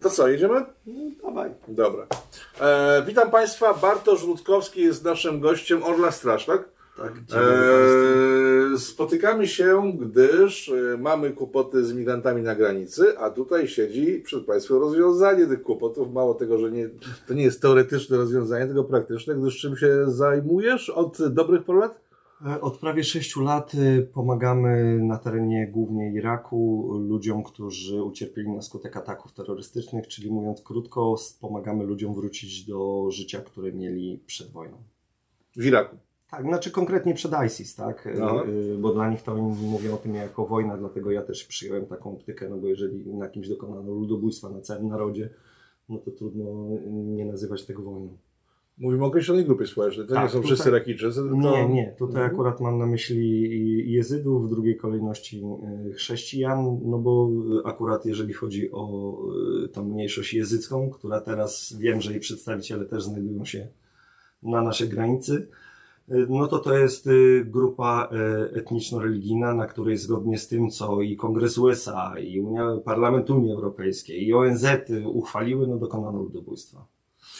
To co, jedziemy? Dawaj. Dobra. E, witam Państwa. Bartosz Rutkowski jest naszym gościem Orla Straż, tak? Tak, E, spotykamy się, gdyż e, mamy kłopoty z migrantami na granicy, a tutaj siedzi przed Państwem rozwiązanie tych kłopotów. Mało tego, że nie, to nie jest teoretyczne rozwiązanie, tylko praktyczne, gdyż czym się zajmujesz od dobrych paru lat? E, Od prawie sześciu lat e, pomagamy na terenie głównie Iraku ludziom, którzy ucierpieli na skutek ataków terrorystycznych, czyli mówiąc krótko, pomagamy ludziom wrócić do życia, które mieli przed wojną. W Iraku. Tak, znaczy konkretnie przed ISIS, tak? Aha. e, Bo dla nich to oni mówią o tym jako wojna, dlatego ja też przyjąłem taką optykę, no bo jeżeli na kimś dokonano ludobójstwa na całym narodzie, no to trudno nie nazywać tego wojną. Mówimy o określonej grupie społecznej. To Tak, nie są wszyscy Irakijczycy, tylko... Nie, nie. Tutaj Mhm. akurat mam na myśli jezydów, w drugiej kolejności e, chrześcijan, no bo akurat jeżeli chodzi o e, tą mniejszość jezycką, która teraz wiem, że jej przedstawiciele też znajdują się na naszej granicy, e, no to to jest grupa etniczno-religijna, na której zgodnie z tym, co i Kongres USA, i Unia, Parlament Unii Europejskiej, i ONZ uchwaliły, no dokonano ludobójstwa.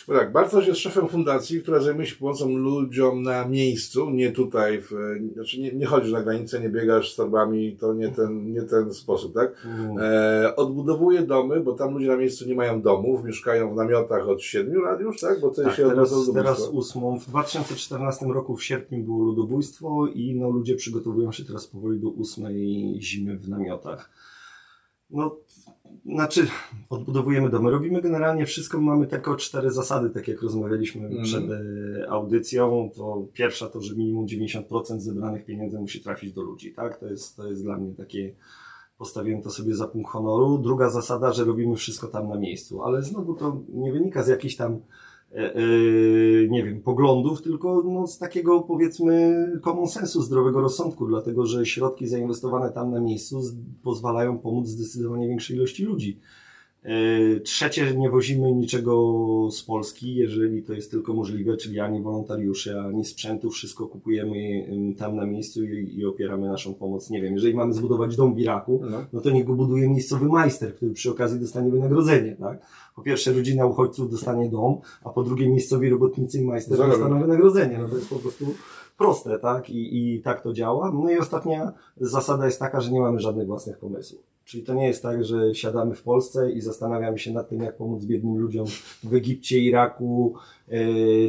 No tak, Bartosz jest szefem fundacji, która zajmuje się pomocą ludziom na miejscu, nie tutaj, w, znaczy nie, nie chodzisz na granicę, nie biegasz z torbami, to nie ten, nie ten sposób, tak? E, odbudowuje domy, bo tam ludzie na miejscu nie mają domów, mieszkają w namiotach od 7 lat już, tak? Bo to Tak, się teraz, teraz ósmą. W 2014 roku w sierpniu było ludobójstwo i no, ludzie przygotowują się teraz powoli do ósmej zimy w namiotach. No, znaczy, odbudowujemy domy. Robimy generalnie wszystko. Mamy tylko cztery zasady, tak jak rozmawialiśmy Mhm. przed e, audycją. To pierwsza to, że minimum 90% zebranych pieniędzy musi trafić do ludzi. Tak? To, jest, to jest dla mnie takie. Postawiłem to sobie za punkt honoru. Druga zasada, że robimy wszystko tam na miejscu, ale znowu to nie wynika z jakichś tam nie wiem, poglądów, tylko no, z takiego powiedzmy common sensu, zdrowego rozsądku, dlatego że środki zainwestowane tam na miejscu pozwalają pomóc zdecydowanie większej ilości ludzi. E, Trzecie, nie wozimy niczego z Polski, jeżeli to jest tylko możliwe, czyli ani wolontariuszy, ani sprzętu, wszystko kupujemy tam na miejscu i, i opieramy naszą pomoc. Nie wiem, jeżeli mamy zbudować dom w Iraku, No. no to niech go buduje miejscowy majster, który przy okazji dostanie wynagrodzenie, tak? Po pierwsze rodzina uchodźców dostanie dom, a po drugie miejscowi robotnicy i majster dostaną wynagrodzenie. No to jest po prostu proste, tak? I, I tak to działa. No i ostatnia zasada jest taka, że nie mamy żadnych własnych pomysłów. Czyli to nie jest tak, że siadamy w Polsce i zastanawiamy się nad tym, jak pomóc biednym ludziom w Egipcie, Iraku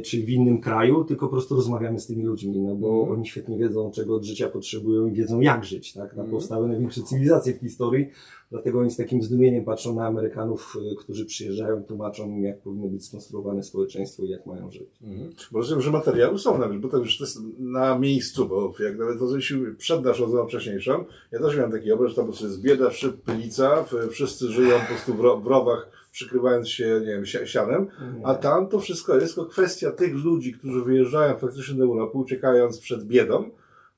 czy w innym kraju, tylko po prostu rozmawiamy z tymi ludźmi, no bo Mhm. oni świetnie wiedzą, czego od życia potrzebują i wiedzą, jak żyć. Tak? Tam Mhm. powstały największe cywilizacje w historii, dlatego oni z takim zdumieniem patrzą na Amerykanów, yy, którzy przyjeżdżają, tłumaczą im, jak powinno być skonstruowane społeczeństwo i jak mają żyć. Mhm. Bo rozumiem, że materiały są nawet, bo to już to jest na miejscu, bo jak nawet to zrobiliśmy przed naszą rozmową wcześniejszą, ja też miałem taki obraz, że tam po prostu jest bieda, szyb, pylica, w- wszyscy żyją po prostu w, ro, w rowach, przykrywając się, nie wiem, si- sianem, a tam to wszystko jest tylko kwestia tych ludzi, którzy wyjeżdżają faktycznie do Europy, uciekając przed biedą,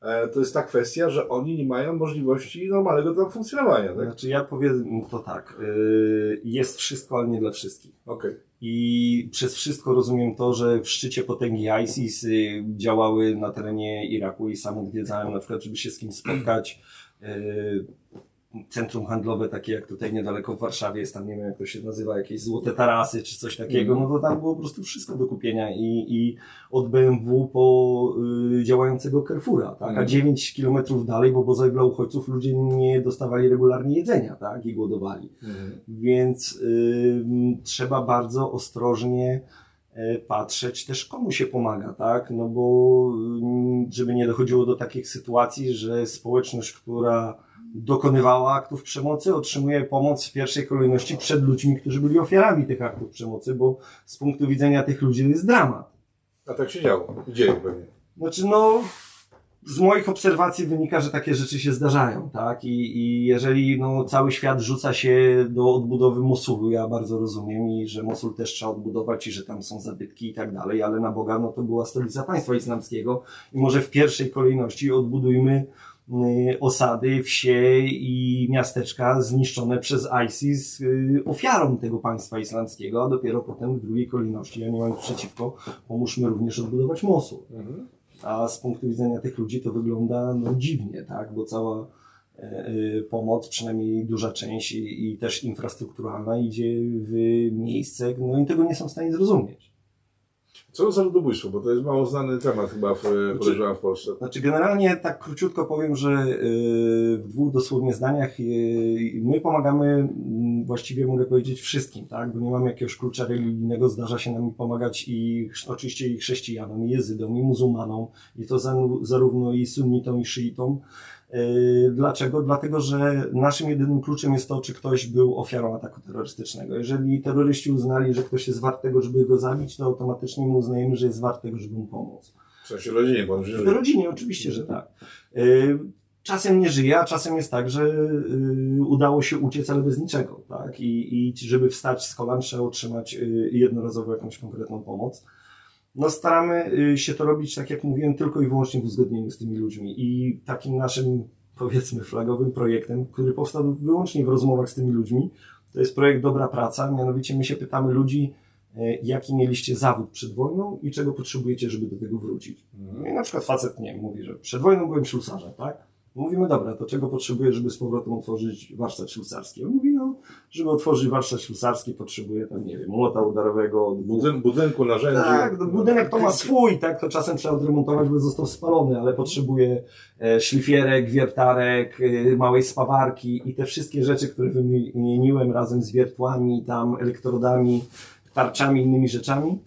e, to jest ta kwestia, że oni nie mają możliwości normalnego tam funkcjonowania, tak? Znaczy ja powiem to tak, yy, jest wszystko, ale nie dla wszystkich. Okej. I przez wszystko rozumiem to, że w szczycie potęgi ISIS y, działały na terenie Iraku i sam odwiedzałem na przykład, żeby się z kimś spotkać. Y, Centrum handlowe, takie jak tutaj niedaleko w Warszawie jest, tam nie wiem jak to się nazywa, jakieś złote tarasy czy coś takiego, no to tam było po prostu wszystko do kupienia i, i od BMW po y, działającego Carrefoura, tak? A Mhm. 9 kilometrów dalej w obozach dla uchodźców ludzie nie dostawali regularnie jedzenia, tak? I głodowali. Mhm. Więc ym, trzeba bardzo ostrożnie e, patrzeć też komu się pomaga, tak? No bo żeby nie dochodziło do takich sytuacji, że społeczność, która dokonywała aktów przemocy, otrzymuje pomoc w pierwszej kolejności przed ludźmi, którzy byli ofiarami tych aktów przemocy, bo z punktu widzenia tych ludzi to jest dramat. A tak się działo. Dzieje pewnie. Znaczy, no, z moich obserwacji wynika, że takie rzeczy się zdarzają, tak? I, i jeżeli no, cały świat rzuca się do odbudowy Mosulu, ja bardzo rozumiem i że Mosul też trzeba odbudować i że tam są zabytki i tak dalej, ale na Boga, no to była stolica państwa islamskiego i może w pierwszej kolejności odbudujmy osady, wsie i miasteczka zniszczone przez ISIS y, ofiarą tego państwa islamskiego, a dopiero potem w drugiej kolejności, ja nie mam nic przeciwko, pomóżmy również odbudować Mosul. Mhm. A z punktu widzenia tych ludzi to wygląda no, dziwnie, tak? Bo cała e, pomoc, przynajmniej duża część i, i też infrastrukturalna idzie w miejsce, no i tego nie są w stanie zrozumieć. Co za ludobójstwo? Bo to jest mało znany temat chyba w, podejrzewam w Polsce. Znaczy generalnie tak króciutko powiem, że yy, w dwóch dosłownie zdaniach yy, my pomagamy mm, właściwie mogę powiedzieć wszystkim, tak? Bo nie mamy jakiegoś klucza religijnego, zdarza się nam pomagać i oczywiście i chrześcijanom, i jezydom, i muzułmanom, i to zarówno i sunnitom, i szyitom. Yy, dlaczego? Dlatego, że naszym jedynym kluczem jest to, czy ktoś był ofiarą ataku terrorystycznego. Jeżeli terroryści uznali, że ktoś jest wart tego, żeby go zabić, to automatycznie mu uznajemy, że jest wart tego, żeby mu pomóc. W sensie rodzinie, pan żyje? Rodzinie, oczywiście, że tak. Yy, czasem nie żyje, a czasem jest tak, że yy, udało się uciec, ale bez niczego, tak? I, i żeby wstać z kolan, trzeba otrzymać jednorazowo jakąś konkretną pomoc no staramy y, się to robić, tak jak mówiłem, tylko i wyłącznie w uzgodnieniu z tymi ludźmi. I takim naszym, powiedzmy, flagowym projektem, który powstał wyłącznie w rozmowach z tymi ludźmi, to jest projekt Dobra Praca. Mianowicie my się pytamy ludzi, y, jaki mieliście zawód przed wojną i czego potrzebujecie, żeby do tego wrócić. Mhm. I na przykład facet, nie mówi, że przed wojną byłem ślusarzem, tak? Mówimy, dobra, to czego potrzebuje, żeby z powrotem otworzyć warsztat ślusarski? On mówi, no, żeby otworzyć warsztat ślusarski, potrzebuje tam, nie wiem, młota udarowego. Budyn, budynku, narzędzi. Tak, no, budynek to ma swój, tak, to czasem trzeba odremontować, bo został spalony, ale potrzebuje szlifierek, wiertarek, e, małej spawarki i te wszystkie rzeczy, które wymieniłem razem z wiertłami, tam elektrodami, tarczami, innymi rzeczami,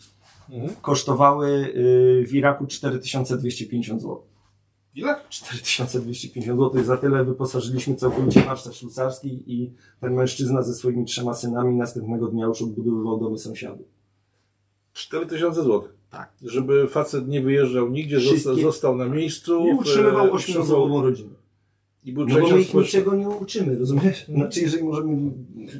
mhm. kosztowały y, w Iraku 4250 zł. Ile? 4250 zł. Za tyle wyposażyliśmy całkowicie warsztat szwajcarski i ten mężczyzna ze swoimi trzema synami następnego dnia już odbudowywał domy sąsiadów. 4000 zł. Tak. Żeby facet nie wyjeżdżał nigdzie, Wszystkie... został na miejscu. I utrzymywał ośmiosobową rodzinę. I był no bo my ich niczego nie uczymy, rozumiesz? Znaczy, jeżeli możemy...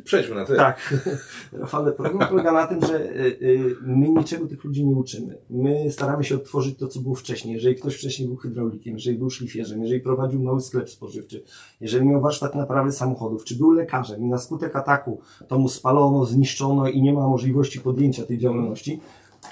Przejdźmy na to. Tak. Rafale, problem polega na tym, że y, y, my niczego tych ludzi nie uczymy. My staramy się odtworzyć to, co było wcześniej. Jeżeli ktoś wcześniej był hydraulikiem, jeżeli był szlifierzem, jeżeli prowadził mały sklep spożywczy, jeżeli miał warsztat naprawy samochodów, czy był lekarzem i na skutek ataku to mu spalono, zniszczono i nie ma możliwości podjęcia tej działalności,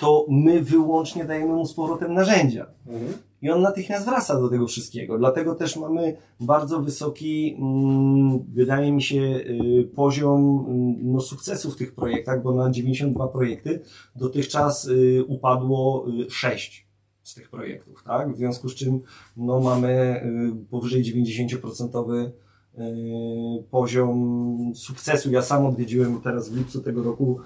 to my wyłącznie dajemy mu z powrotem narzędzia. Mhm. I on natychmiast wraca do tego wszystkiego. Dlatego też mamy bardzo wysoki, mm, wydaje mi się, y, poziom mm, no, sukcesu w tych projektach, bo na 92 projekty dotychczas y, upadło 6 y, z tych projektów, tak? W związku z czym no, mamy powyżej 90% Y, poziom sukcesu. Ja sam odwiedziłem teraz w lipcu tego roku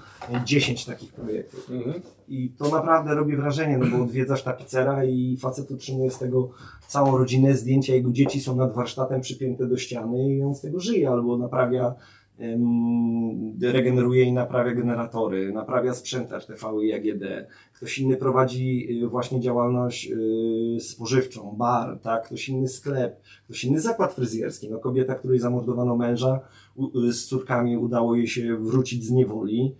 10 takich projektów. Mhm. I to naprawdę robi wrażenie, no bo odwiedzasz tapicera i facet otrzymuje z tego całą rodzinę, zdjęcia jego dzieci są nad warsztatem przypięte do ściany i on z tego żyje albo naprawia regeneruje i naprawia generatory, naprawia sprzęt RTV i AGD. Ktoś inny prowadzi y, właśnie działalność y, spożywczą, bar, tak? ktoś inny sklep, ktoś inny zakład fryzjerski. No, kobieta, której zamordowano męża, z córkami udało jej się wrócić z niewoli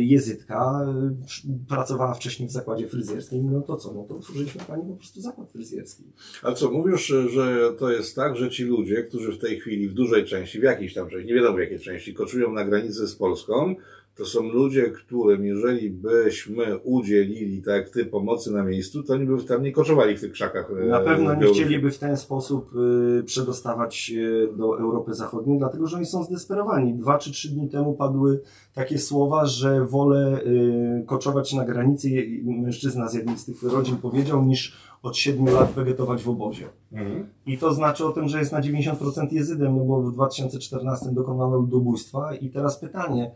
jezytka, e, pracowała wcześniej w zakładzie fryzjerskim, no to co, no to otworzyliśmy pani po prostu zakład fryzjerski. A co, mówisz, że to jest tak, że ci ludzie, którzy w tej chwili w dużej części, w jakiejś tam części, nie wiadomo w jakiej części, koczują na granicy z Polską, to są ludzie, którym jeżeli byśmy udzielili, tak ty, pomocy na miejscu, to oni by tam nie koczowali w tych krzakach. E, na pewno nie chcieliby w ten sposób y, przedostawać się do Europy Zachodniej, dlatego że oni są zdesperowani. Dwa czy trzy dni temu padły takie słowa, że wolę y, koczować na granicy, mężczyzna z jednej z tych rodzin powiedział, niż od siedmiu lat wegetować w obozie. Mhm. I to znaczy o tym, że jest na 90% jezydem, no bo w 2014 dokonano ludobójstwa i teraz pytanie,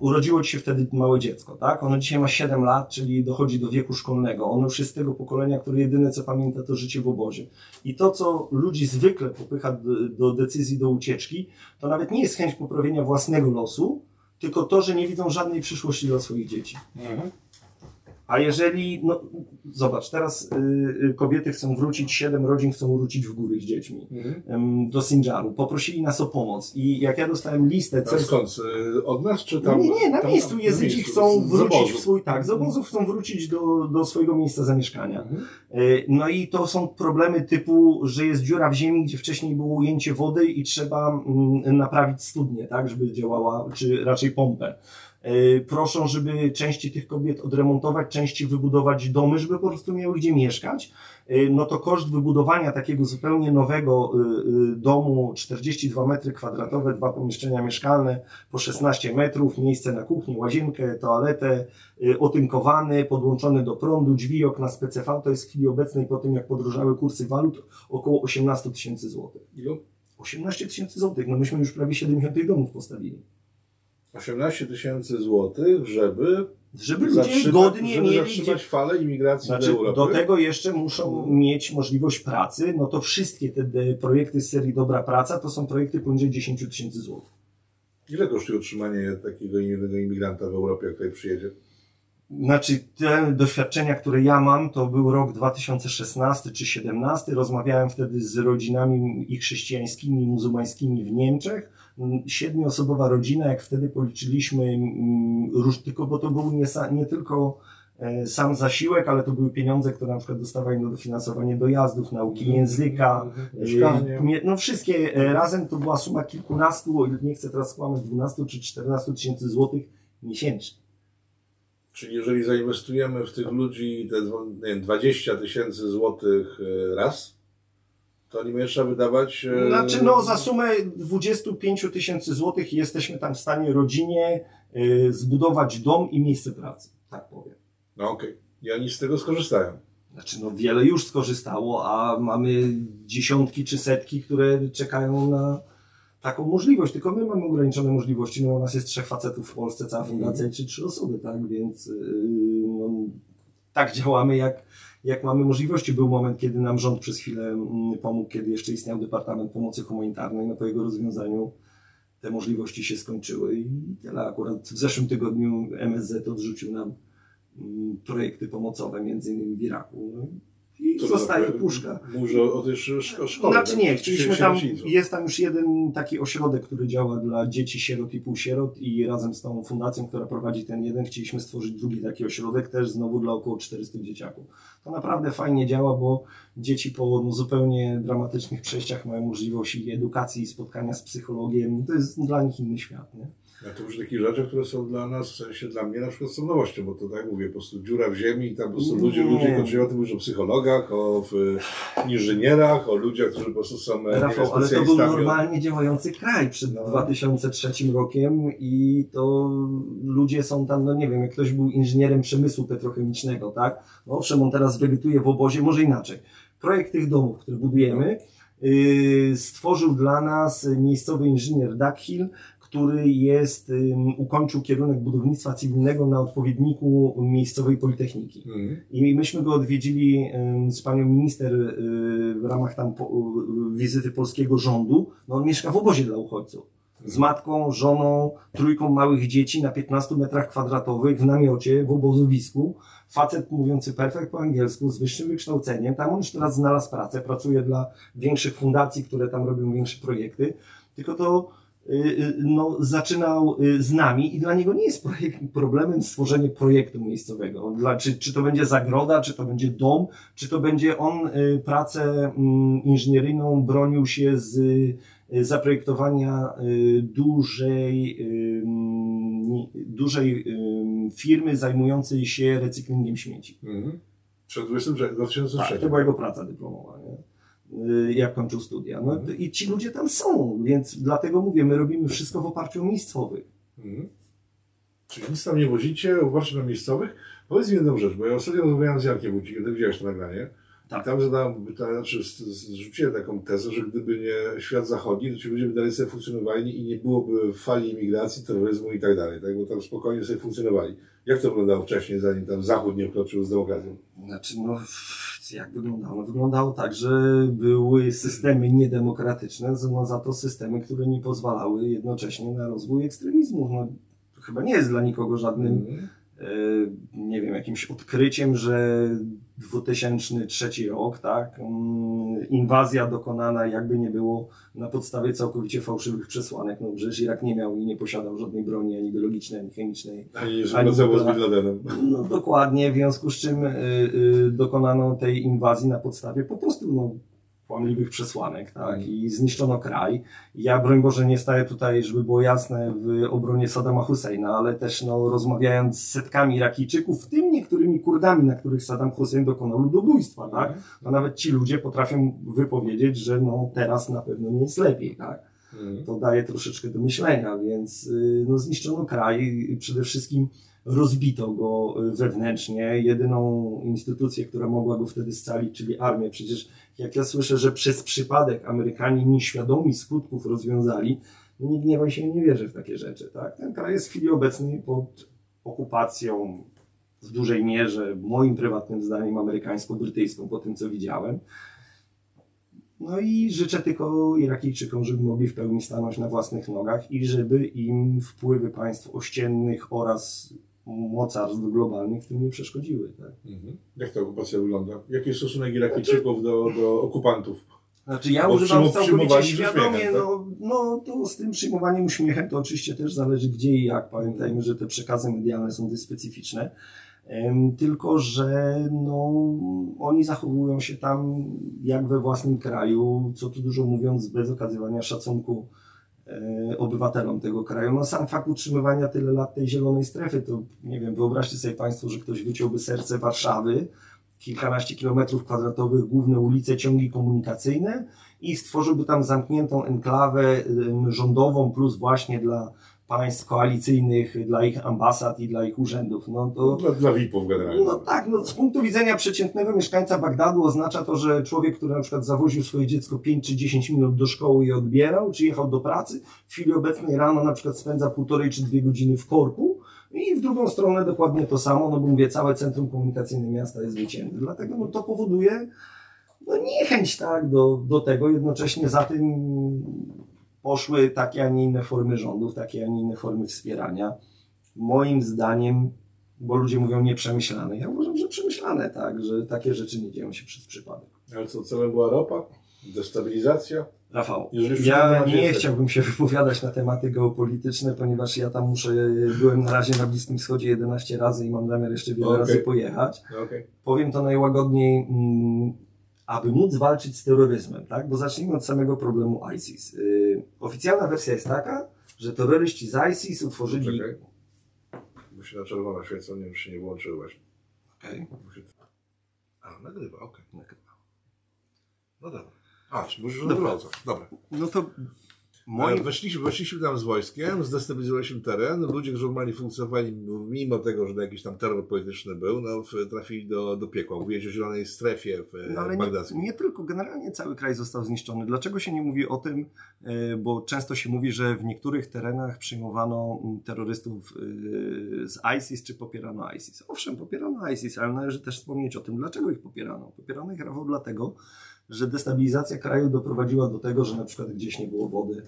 urodziło ci się wtedy małe dziecko, tak? Ono dzisiaj ma 7 lat, czyli dochodzi do wieku szkolnego. Ono już jest z tego pokolenia, które jedyne co pamięta to życie w obozie. I to, co ludzi zwykle popycha do, do decyzji, do ucieczki, to nawet nie jest chęć poprawienia własnego losu, tylko to, że nie widzą żadnej przyszłości dla swoich dzieci. Mhm. A jeżeli, no zobacz, teraz y, y, kobiety chcą wrócić, siedem rodzin chcą wrócić w góry z dziećmi mhm. do Sinjaru. Poprosili nas o pomoc i jak ja dostałem listę... Co skąd? Y, od nas czy tam? Nie, nie, na tam, miejscu. Jezydzi chcą wrócić w swój, tak, z obozów chcą wrócić do, do swojego miejsca zamieszkania. Mhm. Y, no i to są problemy typu, że jest dziura w ziemi, gdzie wcześniej było ujęcie wody i trzeba mm, naprawić studnię, tak, żeby działała, czy raczej pompę proszą, żeby części tych kobiet odremontować, części wybudować domy, żeby po prostu miały gdzie mieszkać, e, no to koszt wybudowania takiego zupełnie nowego domu, 42 metry kwadratowe, dwa pomieszczenia mieszkalne po 16 metrów, miejsce na kuchnię, łazienkę, toaletę, otynkowany, podłączony do prądu, drzwi, okna z PCV, to jest w chwili obecnej po tym, jak podrożały kursy walut, około 18 tysięcy złotych. Ilu? 18 tysięcy złotych, no myśmy już prawie 70 tych domów postawili. 18 tysięcy złotych, żeby żeby ludzie godnie żeby mieli zatrzymać gdzie... falę imigracji znaczy, do Europy. Do tego jeszcze muszą mieć możliwość pracy, no to wszystkie te projekty z serii Dobra Praca to są projekty poniżej 10 tysięcy złotych. Ile kosztuje utrzymanie takiego innego imigranta w Europie, jak tutaj przyjedzie? Znaczy, te doświadczenia, które ja mam, to był rok 2016 czy 2017. Rozmawiałem wtedy z rodzinami i chrześcijańskimi, i muzułmańskimi w Niemczech. Siedmioosobowa rodzina, jak wtedy policzyliśmy, mm, tylko, bo to był nie, nie tylko e, sam zasiłek, ale to były pieniądze, które na przykład dostawali na dofinansowanie dojazdów, nauki mhm. języka, mhm. E, mieszkanie. No wszystkie e, razem to była suma kilkunastu, nie chcę teraz skłamać, 12 czy 14 tysięcy złotych miesięcznie. Czyli jeżeli zainwestujemy w tych ludzi te nie wiem, 20 tysięcy złotych raz, to oni trzeba wydawać. E, znaczy, no, za sumę 25 tysięcy złotych jesteśmy tam w stanie rodzinie y, zbudować dom i miejsce pracy, tak powiem. No okej. Okay. I oni z tego skorzystają. Znaczy, no wiele już skorzystało, a mamy dziesiątki czy setki, które czekają na, taką możliwość, tylko my mamy ograniczone możliwości, no u nas jest trzech facetów w Polsce, cała fundacja czy trzy osoby, tak, więc yy, no, tak działamy jak, jak mamy możliwości. Był moment, kiedy nam rząd przez chwilę mm, pomógł, kiedy jeszcze istniał Departament Pomocy Humanitarnej, no po jego rozwiązaniu te możliwości się skończyły i tyle. Akurat w zeszłym tygodniu MSZ odrzucił nam mm, projekty pomocowe, między innymi w Iraku. I to zostaje tak, puszka. Mówisz o, o tej szkole. Znaczy nie, chcieliśmy tam, jest tam już jeden taki ośrodek, który działa dla dzieci sierot i półsierot i razem z tą fundacją, która prowadzi ten jeden, chcieliśmy stworzyć drugi taki ośrodek, też znowu dla około 400 dzieciaków. To naprawdę fajnie działa, bo dzieci po no, zupełnie dramatycznych przejściach mają możliwość i edukacji, i spotkania z psychologiem. To jest dla nich inny świat. Nie? A to już takie rzeczy, które są dla nas, w sensie dla mnie na przykład są nowością, bo to tak mówię, po prostu dziura w ziemi i tam po prostu ludzie, ludzie kończyli o tym mówisz o psychologach, o w, inżynierach, o ludziach, którzy po prostu są e, Rafał, ale to był normalnie działający kraj przed no. 2003 rokiem i to ludzie są tam, no nie wiem, jak ktoś był inżynierem przemysłu petrochemicznego, tak? No owszem, on teraz wegetuje w obozie, może inaczej. Projekt tych domów, które budujemy, yy, stworzył dla nas miejscowy inżynier Duckhill, który jest, ukończył kierunek budownictwa cywilnego na odpowiedniku miejscowej Politechniki. Mm. I myśmy go odwiedzili z panią minister y, w ramach tam wizyty polskiego rządu. No on mieszka w obozie dla uchodźców. Z matką, żoną, trójką małych dzieci na 15 metrach kwadratowych w namiocie, w obozowisku. Facet mówiący perfekt po angielsku, z wyższym wykształceniem. Tam on już teraz znalazł pracę, pracuje dla większych fundacji, które tam robią większe projekty. Tylko to Y, y, no, zaczynał y, z nami i dla niego nie jest projekt, problemem stworzenie projektu miejscowego. Dla, czy, czy to będzie zagroda, czy to będzie dom, czy to będzie on pracę mm, inżynieryjną bronił się z zaprojektowania dużej, dużej firmy zajmującej się recyklingiem śmieci. Mhm. Przed 2003. Tak, to była jego praca dyplomowa. Nie? Y, jak kończył studia. No, mhm. I ci ludzie tam są, więc dlatego mówię, my robimy wszystko w oparciu o miejscowych. Mhm. Czyli nic tam nie wozicie, oparciu o miejscowych? Powiedz mi jedną rzecz, bo ja ostatnio rozmawiałem z Jankiem Wójcikiem, ty widziałeś to nagranie. Tak. I tam zadałem pytanie, znaczy zrzuciłem taką tezę, że gdyby nie świat zachodni, to ci ludzie by dalej sobie funkcjonowali i nie byłoby fali imigracji, terroryzmu i tak dalej, tak? bo tam spokojnie sobie funkcjonowali. Jak to wyglądało wcześniej, zanim tam Zachód nie wkroczył z demokracją? Znaczy, no, jak wyglądało? Wyglądało tak, że były systemy niedemokratyczne, no za to systemy, które nie pozwalały jednocześnie na rozwój ekstremizmu. No, chyba nie jest dla nikogo żadnym E, nie wiem, jakimś odkryciem, że 2003 rok, tak, mm, inwazja dokonana jakby nie było na podstawie całkowicie fałszywych przesłanek, no przecież Irak nie miał i nie posiadał żadnej broni ani biologicznej, ani chemicznej. Ani nie współpracował z Bin Ladenem. No dokładnie, w związku z czym y, y, dokonano tej inwazji na podstawie po prostu no, kłamliwych przesłanek, tak, i zniszczono kraj. Ja, broń Boże, nie staję tutaj, żeby było jasne, w obronie Saddama Husseina, ale też, no, rozmawiając z setkami Irakijczyków, w tym niektórymi Kurdami, na których Saddam Hussein dokonał ludobójstwa, tak, to nawet ci ludzie potrafią wypowiedzieć, że no, teraz na pewno nie jest lepiej, tak. To daje troszeczkę do myślenia, więc y, no, zniszczono kraj, przede wszystkim rozbito go y, wewnętrznie. Jedyną instytucję, która mogła go wtedy scalić, czyli armię. Przecież jak ja słyszę, że przez przypadek Amerykanie nieświadomi skutków rozwiązali, no nie gniewaj się, nie wierzę w takie rzeczy. Tak? Ten kraj jest w chwili obecnej pod okupacją w dużej mierze, moim prywatnym zdaniem, amerykańsko-brytyjską, po tym co widziałem. No i życzę tylko Irakijczykom, żeby mogli w pełni stanąć na własnych nogach i żeby im wpływy państw ościennych oraz mocarstw globalnych w tym nie przeszkodziły. Tak? Mhm. Jak ta okupacja wygląda? Jaki jest stosunek Irakijczyków do, do okupantów? Znaczy ja Bo używam całkowicie świadomie, uśmiechem, tak? no, no to z tym przyjmowaniem uśmiechem to oczywiście też zależy gdzie i jak. Pamiętajmy, że te przekazy medialne są dość specyficzne. Tylko, że no, oni zachowują się tam jak we własnym kraju, co tu dużo mówiąc, bez okazywania szacunku obywatelom tego kraju. No sam fakt utrzymywania tyle lat tej zielonej strefy, to nie wiem, wyobraźcie sobie Państwo, że ktoś wyciąłby serce Warszawy, kilkanaście kilometrów kwadratowych, główne ulice, ciągi komunikacyjne i stworzyłby tam zamkniętą enklawę ym, rządową plus właśnie dla państw koalicyjnych, dla ich ambasad i dla ich urzędów. No to Dla, dla VIP-ów generalnie. no tak, no z punktu widzenia przeciętnego mieszkańca Bagdadu oznacza to, że człowiek, który na przykład zawoził swoje dziecko 5 czy 10 minut do szkoły i odbierał, czy jechał do pracy, w chwili obecnej rano na przykład spędza półtorej czy dwie godziny w korku i w drugą stronę dokładnie to samo, no bo mówię, całe centrum komunikacyjne miasta jest wycięte. Dlatego no, to powoduje no, niechęć tak, do, do tego. Jednocześnie za tym poszły takie, a nie inne formy rządów, takie, a nie inne formy wspierania. Moim zdaniem, bo ludzie mówią nieprzemyślane, ja uważam, że przemyślane, tak, że takie rzeczy nie dzieją się przez przypadek. Ale co, celem była ropa? Destabilizacja? Rafał, ja nie chciałbym się wypowiadać na tematy geopolityczne, ponieważ ja tam muszę, byłem na razie na Bliskim Wschodzie 11 razy i mam zamiar jeszcze wiele Okej. razy pojechać. Okej. powiem to najłagodniej, mm, aby móc walczyć z terroryzmem, tak? Bo zacznijmy od samego problemu ISIS. Yy, oficjalna wersja jest taka, że terroryści z ISIS utworzyli. Czekaj. Bo się na czerwono świecą, nie wiem, czy się nie włączyły właśnie. Okej. Muszę- A, nagrywa, okej. No dobra. A, czy musisz dobra. Dobra. No to Moim... moim. Weszliśmy, weszliśmy tam z wojskiem, zdestabilizowaliśmy teren. Ludzie, którzy normalnie funkcjonowali, mimo tego, że jakiś tam terror polityczny był, no, trafili do, do piekła. Mówiłeś o zielonej strefie w No ale nie, nie tylko, generalnie cały kraj został zniszczony. Dlaczego się nie mówi o tym? Yy, Bo często się mówi, że w niektórych terenach przyjmowano mm, terrorystów yy, z ISIS, czy popierano ISIS. Owszem, popierano ISIS, ale należy też wspomnieć o tym, dlaczego ich popierano. Popierano ich Rafał dlatego, że destabilizacja kraju doprowadziła do tego, że na przykład gdzieś nie było wody,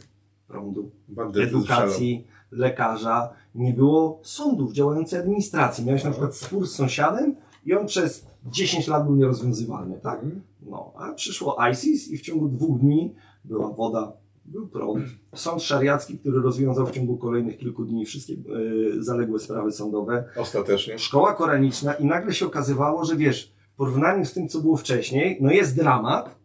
prądu, Bandyty edukacji, lekarza, nie było sądów, działającej administracji. Miałeś na przykład spór z sąsiadem i on przez 10 lat był nierozwiązywalny, tak? Mhm. No, a przyszło ISIS i w ciągu dwóch dni była woda, był prąd. Sąd szariacki, który rozwiązał w ciągu kolejnych kilku dni wszystkie e, zaległe sprawy sądowe. Ostatecznie. Szkoła koraniczna i nagle się okazywało, że wiesz, w porównaniu z tym, co było wcześniej, no jest dramat,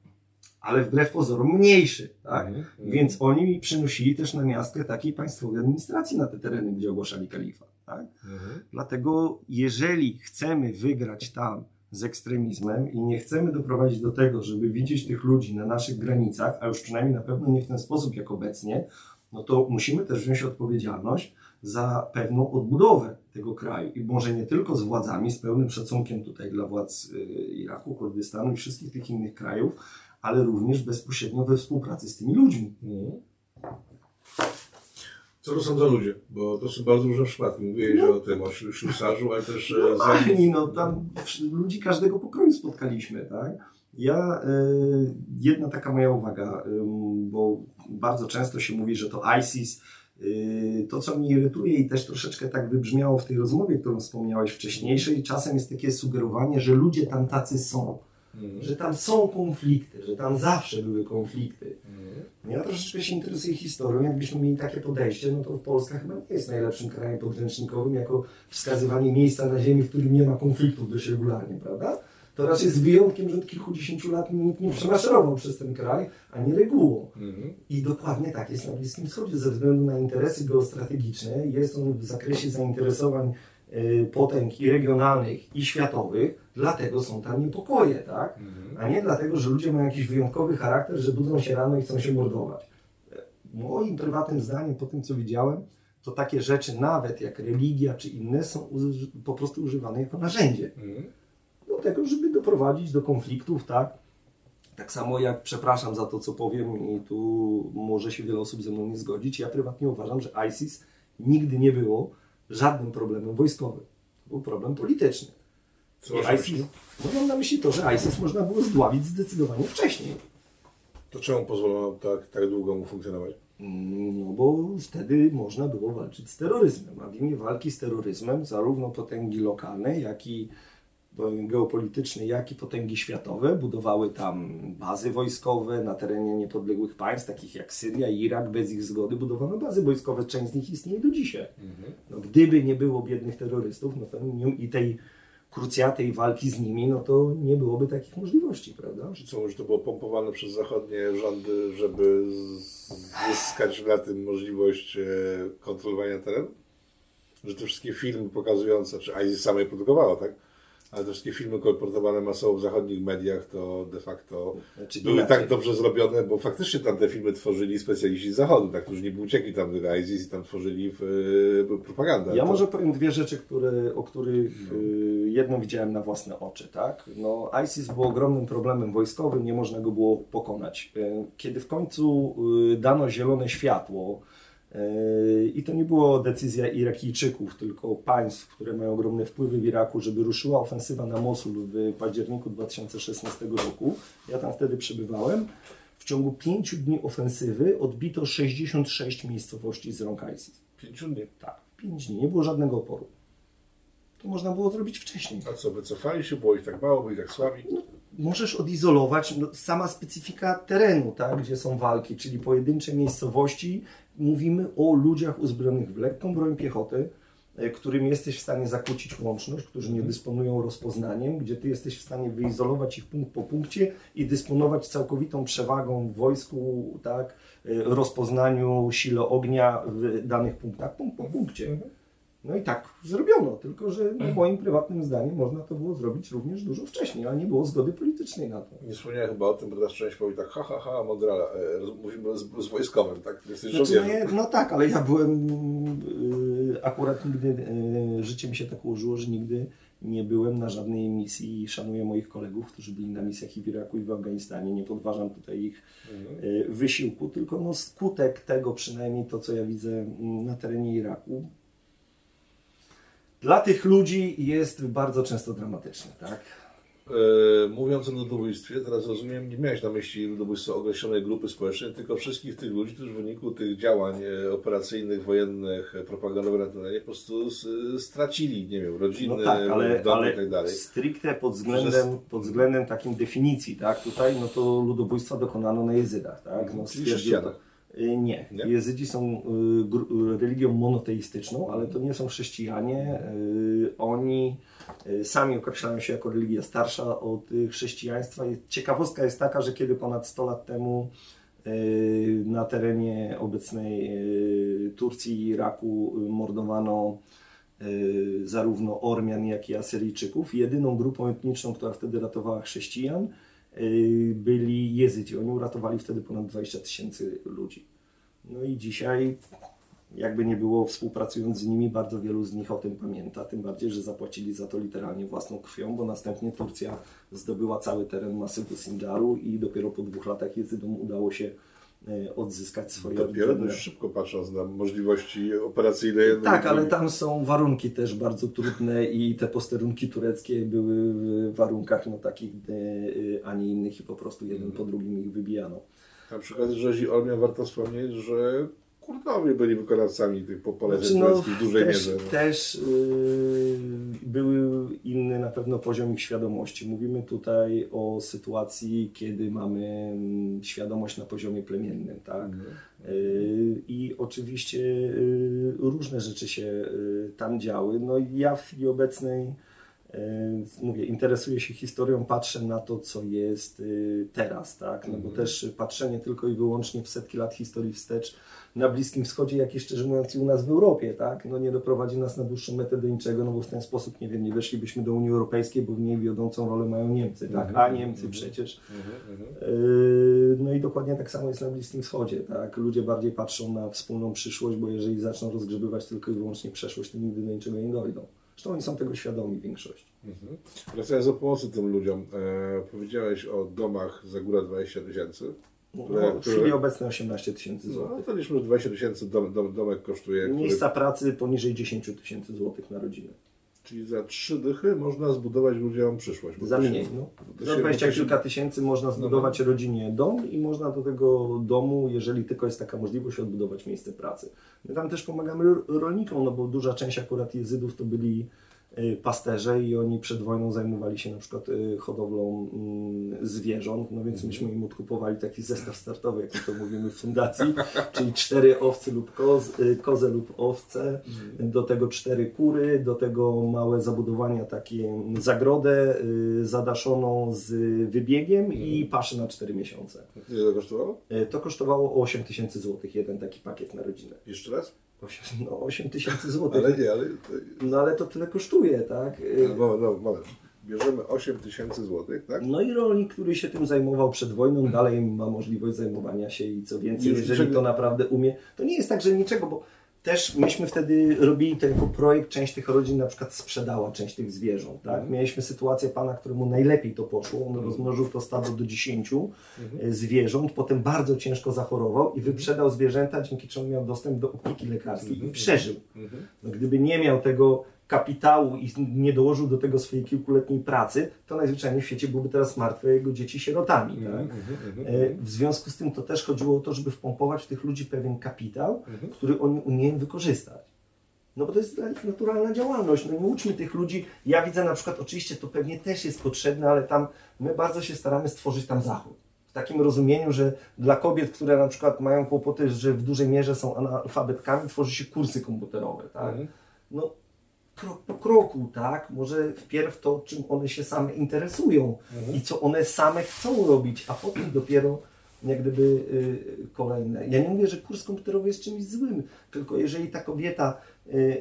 ale wbrew pozorom mniejszy, tak? Mhm. Więc oni przynosili też na miastkę takiej państwowej administracji na te tereny, gdzie ogłaszali kalifat. Tak? Mhm. Dlatego, jeżeli chcemy wygrać tam z ekstremizmem i nie chcemy doprowadzić do tego, żeby widzieć tych ludzi na naszych granicach, a już przynajmniej na pewno nie w ten sposób jak obecnie, no to musimy też wziąć odpowiedzialność za pewną odbudowę tego kraju. I może nie tylko z władzami, z pełnym szacunkiem tutaj dla władz y, Iraku, Kurdystanu i wszystkich tych innych krajów, ale również bezpośrednio we współpracy z tymi ludźmi. Mhm. Co to są za ludzie? Bo to są bardzo różne przypadki. Mówiłeś o tym, o ślu- ślusarzu, ale też e, za... Normalni, no tam ludzi każdego pokroju spotkaliśmy, tak? Ja, y, jedna taka moja uwaga, bo bardzo często się mówi, że to ISIS, to co mnie irytuje i też troszeczkę tak wybrzmiało w tej rozmowie, którą wspomniałeś wcześniejszej, czasem jest takie sugerowanie, że ludzie tam tacy są, Mhm. że tam są konflikty, że tam zawsze były konflikty. Mhm. Ja troszeczkę się interesuję historią. Jakbyśmy mieli takie podejście, no to Polska chyba nie jest najlepszym krajem podręcznikowym jako wskazywanie miejsca na ziemi, w którym nie ma konfliktów dość regularnie, prawda? To raczej z wyjątkiem, że od kilkudziesięciu lat nikt nie przemaszerował przez ten kraj, a nie regułą. Mhm. I dokładnie tak jest na Bliskim Wschodzie, ze względu na interesy geostrategiczne. Jest on w zakresie zainteresowań y, potęg i regionalnych, i światowych, dlatego są tam niepokoje, tak? Mhm. A nie dlatego, że ludzie mają jakiś wyjątkowy charakter, że budzą się rano i chcą się mordować. Moim prywatnym zdaniem, po tym co widziałem, to takie rzeczy, nawet jak religia czy inne, są po prostu używane jako narzędzie Mhm. Do tego, żeby doprowadzić do konfliktów, tak? Tak samo jak, przepraszam za to, co powiem i tu może się wiele osób ze mną nie zgodzić, ja prywatnie uważam, że ISIS nigdy nie było żadnym problemem wojskowym. To był problem polityczny. Co masz ISIS, no mam na myśli to, że ISIS można było zdławić zdecydowanie wcześniej. To czemu pozwolono tak, tak długo mu funkcjonować? Mm, No bo wtedy można było walczyć z terroryzmem, a w imię walki z terroryzmem zarówno potęgi lokalne, jak i geopolityczne, jak i potęgi światowe budowały tam bazy wojskowe na terenie niepodległych państw, takich jak Syria i Irak. Bez ich zgody budowano bazy wojskowe, część z nich istnieje do dzisiaj. Mhm. No, gdyby nie było biednych terrorystów no i tej krucjatej walki z nimi, no to nie byłoby takich możliwości, prawda? Czy co, że to było pompowane przez zachodnie rządy, żeby zyskać na tym możliwość e, kontrolowania terenu? Że te wszystkie filmy pokazujące, czy ISIS sama je produkowała, tak? Ale te wszystkie filmy kolportowane masowo w zachodnich mediach to de facto Znaczy, były inaczej. tak dobrze zrobione, bo faktycznie tam te filmy tworzyli specjaliści z zachodu, tak, którzy nie uciekli tam do ISIS i tam tworzyli e, propagandę. Ja To- może powiem dwie rzeczy, które, o których y, jedną widziałem na własne oczy. Tak? No, ISIS był ogromnym problemem wojskowym, nie można go było pokonać. Y, Kiedy w końcu y, dano zielone światło, y, i to nie było decyzja Irakijczyków, tylko państw, które mają ogromne wpływy w Iraku, żeby ruszyła ofensywa na Mosul w październiku 2016 roku. Ja tam wtedy przebywałem. W ciągu pięciu dni ofensywy odbito 66 miejscowości z rąk ISIS. Pięciu dni. Tak, 5 dni, nie było żadnego oporu. To można było zrobić wcześniej. A co, wycofali się, było ich tak mało, byli tak słabi? Możesz odizolować no, sama specyfika terenu, tak, gdzie są walki, czyli pojedyncze miejscowości. Mówimy o ludziach uzbrojonych w lekką broń piechoty, e, którym jesteś w stanie zakłócić łączność, którzy nie dysponują rozpoznaniem, gdzie ty jesteś w stanie wyizolować ich punkt po punkcie i dysponować całkowitą przewagą w wojsku, tak, e, rozpoznaniu, sile ognia w danych punktach, punkt po punkcie. No i tak zrobiono, tylko że no, moim prywatnym zdaniem można to było zrobić również dużo wcześniej, ale nie było zgody politycznej na to. Nie wspomniałem chyba o tym, bo teraz część powie tak, ha, ha, ha, Mondrala, e, mówimy z, z wojskowym, tak? Jesteś Znaczy, no, nie, no tak, ale ja byłem, y, akurat nigdy, y, życie mi się tak ułożyło, że nigdy nie byłem na żadnej misji i szanuję moich kolegów, którzy byli na misjach i w Iraku i w Afganistanie. Nie podważam tutaj ich Mhm. y, wysiłku, tylko no skutek tego, przynajmniej to, co ja widzę mm, na terenie Iraku, dla tych ludzi jest bardzo często dramatyczny, tak? E, mówiąc o ludobójstwie, teraz rozumiem, nie miałeś na myśli ludobójstwa określonej grupy społecznej, tylko wszystkich tych ludzi, którzy w wyniku tych działań e, operacyjnych, wojennych, e, propagandowych na terenie po prostu stracili, nie wiem, rodziny, No tak, ale, domy ale i tak dalej. stricte pod względem, pod względem takim definicji, tak, tutaj, no to ludobójstwa dokonano na jezydach, tak, no Czyli chrześcijanach. Y, Nie. Nie? Jezydzi są y, y, religią monoteistyczną, ale to nie są chrześcijanie. Oni sami określają się jako religia starsza od chrześcijaństwa. Ciekawostka jest taka, że kiedy ponad 100 lat temu na terenie obecnej Turcji i Iraku mordowano zarówno Ormian, jak i Asyryjczyków. Jedyną grupą etniczną, która wtedy ratowała chrześcijan, byli Jezydzi. Oni uratowali wtedy ponad 20 tysięcy ludzi. No i dzisiaj, jakby nie było, współpracując z nimi, bardzo wielu z nich o tym pamięta. Tym bardziej, że zapłacili za to literalnie własną krwią, bo następnie Turcja zdobyła cały teren masywu Sinjaru i dopiero po dwóch latach Jezydom udało się odzyskać swoje Dopiero dość szybko patrząc na możliwości operacyjne. tak, ale tam są warunki też bardzo trudne i te posterunki tureckie były w warunkach no, takich, e, a nie innych i po prostu jeden po drugim ich wybijano. Na przykład rzezi Ormian warto wspomnieć, że Kurdowie byli wykonawcami tych poleceń Znaczy, no, w dużej też, mierze. no. też yy, były inny na pewno poziom ich świadomości. Mówimy tutaj o sytuacji, kiedy mamy mm, świadomość na poziomie plemiennym, tak? Mhm. Yy, I oczywiście yy, różne rzeczy się yy, tam działy. No i ja w chwili obecnej Mówię, interesuję się historią, patrzę na to, co jest teraz, tak? No bo Mhm. też patrzenie tylko i wyłącznie w setki lat historii wstecz na Bliskim Wschodzie, jak i szczerze mówiąc i u nas w Europie, tak? No nie doprowadzi nas na dłuższą metę do niczego, no bo w ten sposób, nie wiem, nie weszlibyśmy do Unii Europejskiej, bo w niej wiodącą rolę mają Niemcy, tak? A Niemcy przecież. Yy, No i dokładnie tak samo jest na Bliskim Wschodzie, tak? Ludzie bardziej patrzą na wspólną przyszłość, bo jeżeli zaczną rozgrzebywać tylko i wyłącznie przeszłość, to nigdy do niczego nie dojdą. Zresztą oni są tego świadomi w większości. Mhm. Wracając do pomocy tym ludziom, e, powiedziałeś o domach za górę 20 tysięcy. No, Które- w chwili obecnej 18 tysięcy No złotych. to liczmy, że 20 tysięcy dom, dom, domek kosztuje. który- Miejsca pracy poniżej 10 tysięcy złotych na rodzinę. Czyli za trzy dychy można zbudować ludziom przyszłość. Bo Za to mniej, no. to Za się- 20 to się- kilka tysięcy można zbudować rodzinie dom i można do tego domu, jeżeli tylko jest taka możliwość, odbudować miejsce pracy. My tam też pomagamy ro- rolnikom, no bo duża część akurat jezydów to byli pasterze i oni przed wojną zajmowali się na przykład y, hodowlą mm, zwierząt, no więc myśmy im odkupowali taki zestaw startowy, jak to mówimy w fundacji, czyli cztery owce lub koz, y, kozę lub owce, do tego cztery kury, do tego małe zabudowania, takie zagrodę y, zadaszoną z wybiegiem i paszę na 4 miesiące. Ile to kosztowało? Y, To kosztowało 8 tysięcy złotych, jeden taki pakiet na rodzinę. Jeszcze raz? 8, no 8 tysięcy złotych. Ale nie, ale... No ale to tyle kosztuje, tak? No, no, moment. Bierzemy 8 tysięcy złotych, tak? No i rolnik, który się tym zajmował przed wojną, dalej ma możliwość zajmowania się i co więcej, jeżeli to naprawdę umie, to nie jest tak, że niczego, bo też myśmy wtedy robili ten jako projekt, część tych rodzin na przykład sprzedała część tych zwierząt, tak? Mieliśmy sytuację pana, któremu najlepiej to poszło, on rozmnożył to stado do 10 e, zwierząt, potem bardzo ciężko zachorował i wyprzedał zwierzęta, dzięki czemu miał dostęp do opieki lekarskiej i przeżył. No, gdyby nie miał tego kapitału i nie dołożył do tego swojej kilkuletniej pracy, to najzwyczajniej w świecie byłby teraz martwy, jego dzieci sierotami. Tak? E, W związku z tym to też chodziło o to, żeby wpompować w tych ludzi pewien kapitał, który oni umieją wykorzystać. No bo to jest naturalna działalność. No nie uczmy tych ludzi. Ja widzę na przykład, oczywiście to pewnie też jest potrzebne, ale tam my bardzo się staramy stworzyć tam zachód. W takim rozumieniu, że dla kobiet, które na przykład mają kłopoty, że w dużej mierze są analfabetkami, tworzy się kursy komputerowe. Tak? No krok po kroku, tak? Może wpierw to, czym one się same interesują i co one same chcą robić, a potem dopiero jak gdyby y, kolejne. Ja nie mówię, że kurs komputerowy jest czymś złym, tylko jeżeli ta kobieta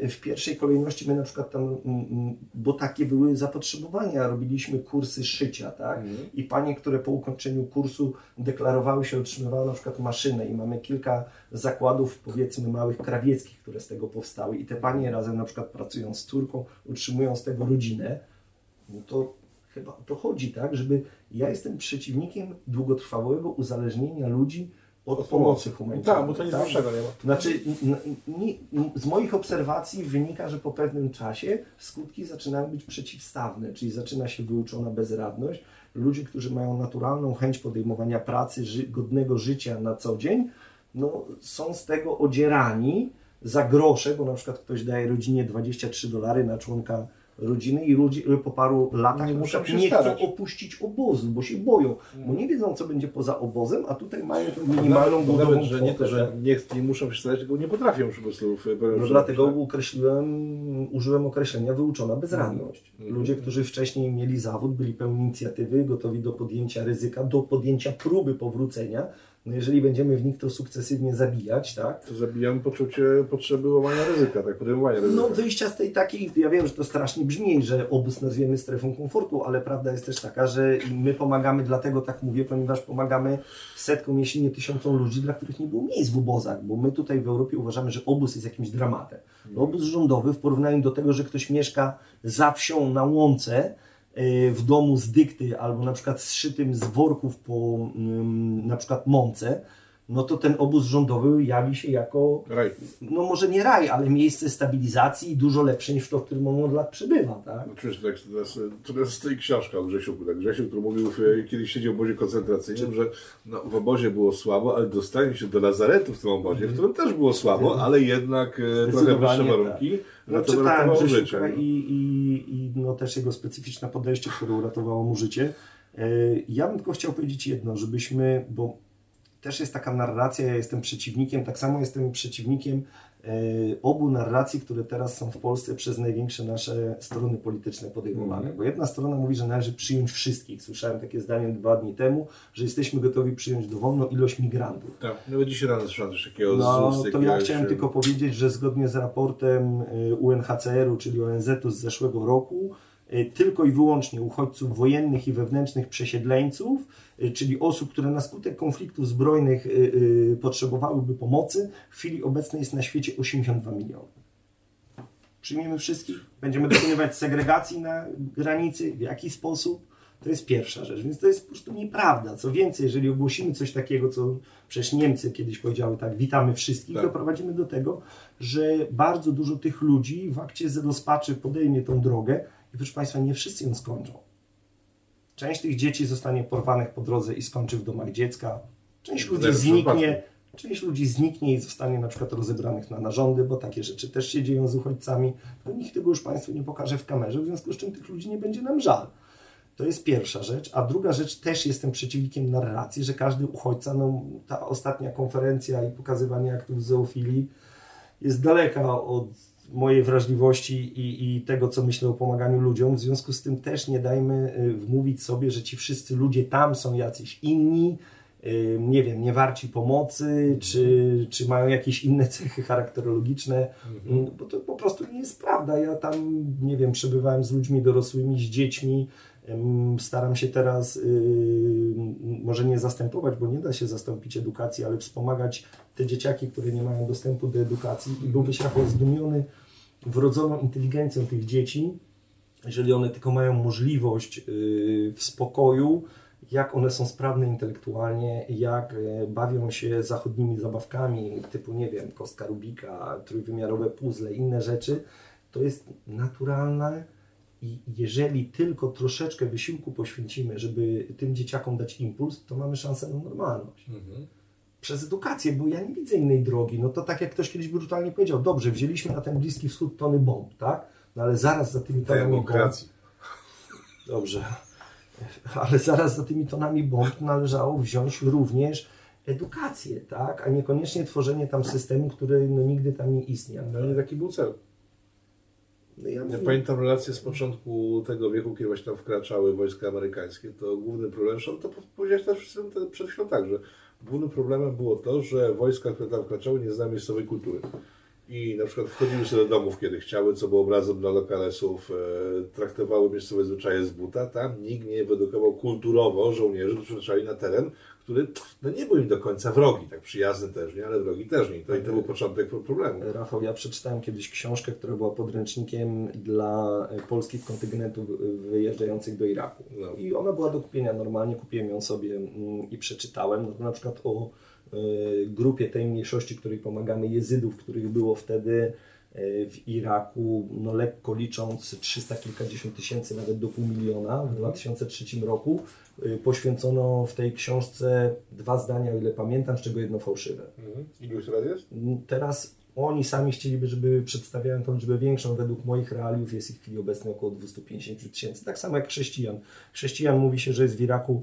w pierwszej kolejności, my na przykład tam, mm, mm, bo takie były zapotrzebowania, robiliśmy kursy szycia, tak? I panie, które po ukończeniu kursu deklarowały się, otrzymywały na przykład maszynę i mamy kilka zakładów, powiedzmy małych krawieckich, które z tego powstały i te panie razem na przykład pracują z córką, utrzymują z tego rodzinę, no to chyba o to chodzi, tak? Żeby ja jestem przeciwnikiem długotrwałego uzależnienia ludzi od, pomocy humanitarnej. Tak, bo to nic tak? gorszego nie ma. Znaczy, z moich obserwacji wynika, że po pewnym czasie skutki zaczynają być przeciwstawne, czyli zaczyna się wyuczona bezradność. Ludzi, którzy mają naturalną chęć podejmowania pracy, ży godnego życia na co dzień, no, są z tego odzierani za grosze, bo na przykład ktoś daje rodzinie 23 dolary na członka rodziny i ludzie po paru latach Nie na muszą nie chcą opuścić obozu, bo się boją, bo nie wiedzą, co będzie poza obozem, a tutaj mają tę minimalną głodową nawet, że nie to, że nie, nie muszą się starać, tylko nie potrafią po prostu pewnym No dlatego tak? ukreśliłem, użyłem określenia wyuczona bezradność. Mhm. Ludzie, którzy wcześniej mieli zawód, byli pełni inicjatywy, gotowi do podjęcia ryzyka, do podjęcia próby powrócenia. No jeżeli będziemy w nich to sukcesywnie zabijać, tak? To zabijam poczucie potrzeby łamania ryzyka, tak, podejmowania ryzyka. No wyjścia z tej takiej, ja wiem, że to strasznie brzmi, że obóz nazwiemy strefą komfortu, ale prawda jest też taka, że my pomagamy, dlatego tak mówię, ponieważ pomagamy setkom, jeśli nie tysiącom ludzi, dla których nie było miejsc w obozach, bo my tutaj w Europie uważamy, że obóz jest jakimś dramatem. No, obóz rządowy w porównaniu do tego, że ktoś mieszka za wsią na łące, w domu z dykty albo na przykład zszytym z worków po ym, na przykład mące, no to ten obóz rządowy jawi się jako Raj. no może nie raj, ale miejsce stabilizacji i dużo lepsze niż to, w którym on od lat przebywa, tak? Oczywiście, tak, teraz, teraz stoi książka o Grzesiu, tak, Grzesiu, który mówił, w, kiedyś siedział w obozie koncentracyjnym, że no, w obozie było słabo, ale dostanie się do lazaretu w tym obozie, w którym też było słabo, ale jednak e, trochę wyższe Mhm. Zdecydowanie warunki. No, No to czytałem. Grzesiuka no. i, i, i no, też jego specyficzne podejście, które uratowało mu życie. E, Ja bym tylko chciał powiedzieć jedno, żebyśmy, bo też jest taka narracja, ja jestem przeciwnikiem, tak samo jestem przeciwnikiem e, obu narracji, które teraz są w Polsce przez największe nasze strony polityczne podejmowane. Mm. Bo jedna strona mówi, że należy przyjąć wszystkich. Słyszałem takie zdanie dwa dni temu, że jesteśmy gotowi przyjąć dowolną ilość migrantów. Tak, no dzisiaj rano słyszałem coś takiego No, z, to ja chciałem tylko powiedzieć, że zgodnie z raportem UNHCR-u, czyli ONZ-u z zeszłego roku, tylko i wyłącznie uchodźców wojennych i wewnętrznych przesiedleńców, Y, czyli osób, które na skutek konfliktów zbrojnych y, y, potrzebowałyby pomocy, w chwili obecnej jest na świecie 82 miliony. Przyjmiemy wszystkich? Będziemy dokonywać segregacji na granicy? W jaki sposób? To jest pierwsza rzecz, więc to jest po prostu nieprawda. Co więcej, jeżeli ogłosimy coś takiego, co przecież Niemcy kiedyś powiedziały tak, witamy wszystkich, tak. doprowadzimy do tego, że bardzo dużo tych ludzi w akcie rozpaczy podejmie tą drogę i proszę Państwa, nie wszyscy ją skończą. Część tych dzieci zostanie porwanych po drodze i skończy w domach dziecka. Część ludzi zniknie, część ludzi zniknie i zostanie na przykład rozebranych na narządy, bo takie rzeczy też się dzieją z uchodźcami. To nikt tego już Państwu nie pokaże w kamerze, w związku z czym tych ludzi nie będzie nam żal. To jest pierwsza rzecz. A druga rzecz, też jestem przeciwnikiem narracji, że każdy uchodźca, no ta ostatnia konferencja i pokazywanie aktów zoofilii jest daleka od mojej wrażliwości i, i, tego, co myślę o pomaganiu ludziom. W związku z tym też nie dajmy y, wmówić sobie, że ci wszyscy ludzie tam są jacyś inni, y, nie wiem, nie warci pomocy, czy, czy mają jakieś inne cechy charakterologiczne, mhm. Mm, bo to po prostu nie jest prawda. Ja tam, nie wiem, przebywałem z ludźmi dorosłymi, z dziećmi, Staram się teraz, y, może nie zastępować, bo nie da się zastąpić edukacji, ale wspomagać te dzieciaki, które nie mają dostępu do edukacji i byłbyś jako zdumiony wrodzoną inteligencją tych dzieci, jeżeli one tylko mają możliwość y, w spokoju, jak one są sprawne intelektualnie, jak e, bawią się zachodnimi zabawkami typu, nie wiem, kostka Rubika, trójwymiarowe puzzle, inne rzeczy, to jest naturalne i jeżeli tylko troszeczkę wysiłku poświęcimy, żeby tym dzieciakom dać impuls, to mamy szansę na normalność. Mhm. Przez edukację, bo ja nie widzę innej drogi. No to tak jak ktoś kiedyś brutalnie powiedział, dobrze, wzięliśmy na ten Bliski Wschód tony bomb, tak? No ale zaraz za tymi tonami bomb... Dobrze. Ale zaraz za tymi tonami bomb należało wziąć również edukację, tak? A niekoniecznie tworzenie tam systemu, który no, nigdy tam nie istniał. No nie taki był cel. No ja, ja pamiętam relacje z początku tego wieku, kiedy właśnie tam wkraczały wojska amerykańskie, to główny problem, to powiedziałeś też przed chwilą tak, że głównym problemem było to, że wojska, które tam wkraczały, nie znały miejscowej kultury. I na przykład wchodziły sobie do domów, kiedy chciały, co było obrazem dla lokalesów, e, traktowały miejscowe zwyczaje z buta. Tam nikt nie wyedukował kulturowo żołnierzy, którzy wkraczali na teren, który no nie był im do końca wrogi, tak przyjazny też nie, ale wrogi też nie. To, I to był początek problemu. Rafał, ja przeczytałem kiedyś książkę, która była podręcznikiem dla polskich kontyngentów wyjeżdżających do Iraku. No. I ona była do kupienia normalnie, kupiłem ją sobie mm, i przeczytałem. No to na przykład o y, grupie tej mniejszości, której pomagamy, jezydów, których było wtedy w Iraku, no lekko licząc 300 kilkadziesiąt tysięcy, nawet do pół miliona w 2003 mhm. roku. Y, poświęcono w tej książce dwa zdania, o ile pamiętam, z czego jedno fałszywe. Mhm. Ilu teraz jest? Teraz oni sami chcieliby, żeby przedstawiają tą liczbę większą. Według moich realiów jest ich w chwili obecnej około 250 tysięcy. Tak samo jak chrześcijan. Chrześcijan mówi się, że jest w Iraku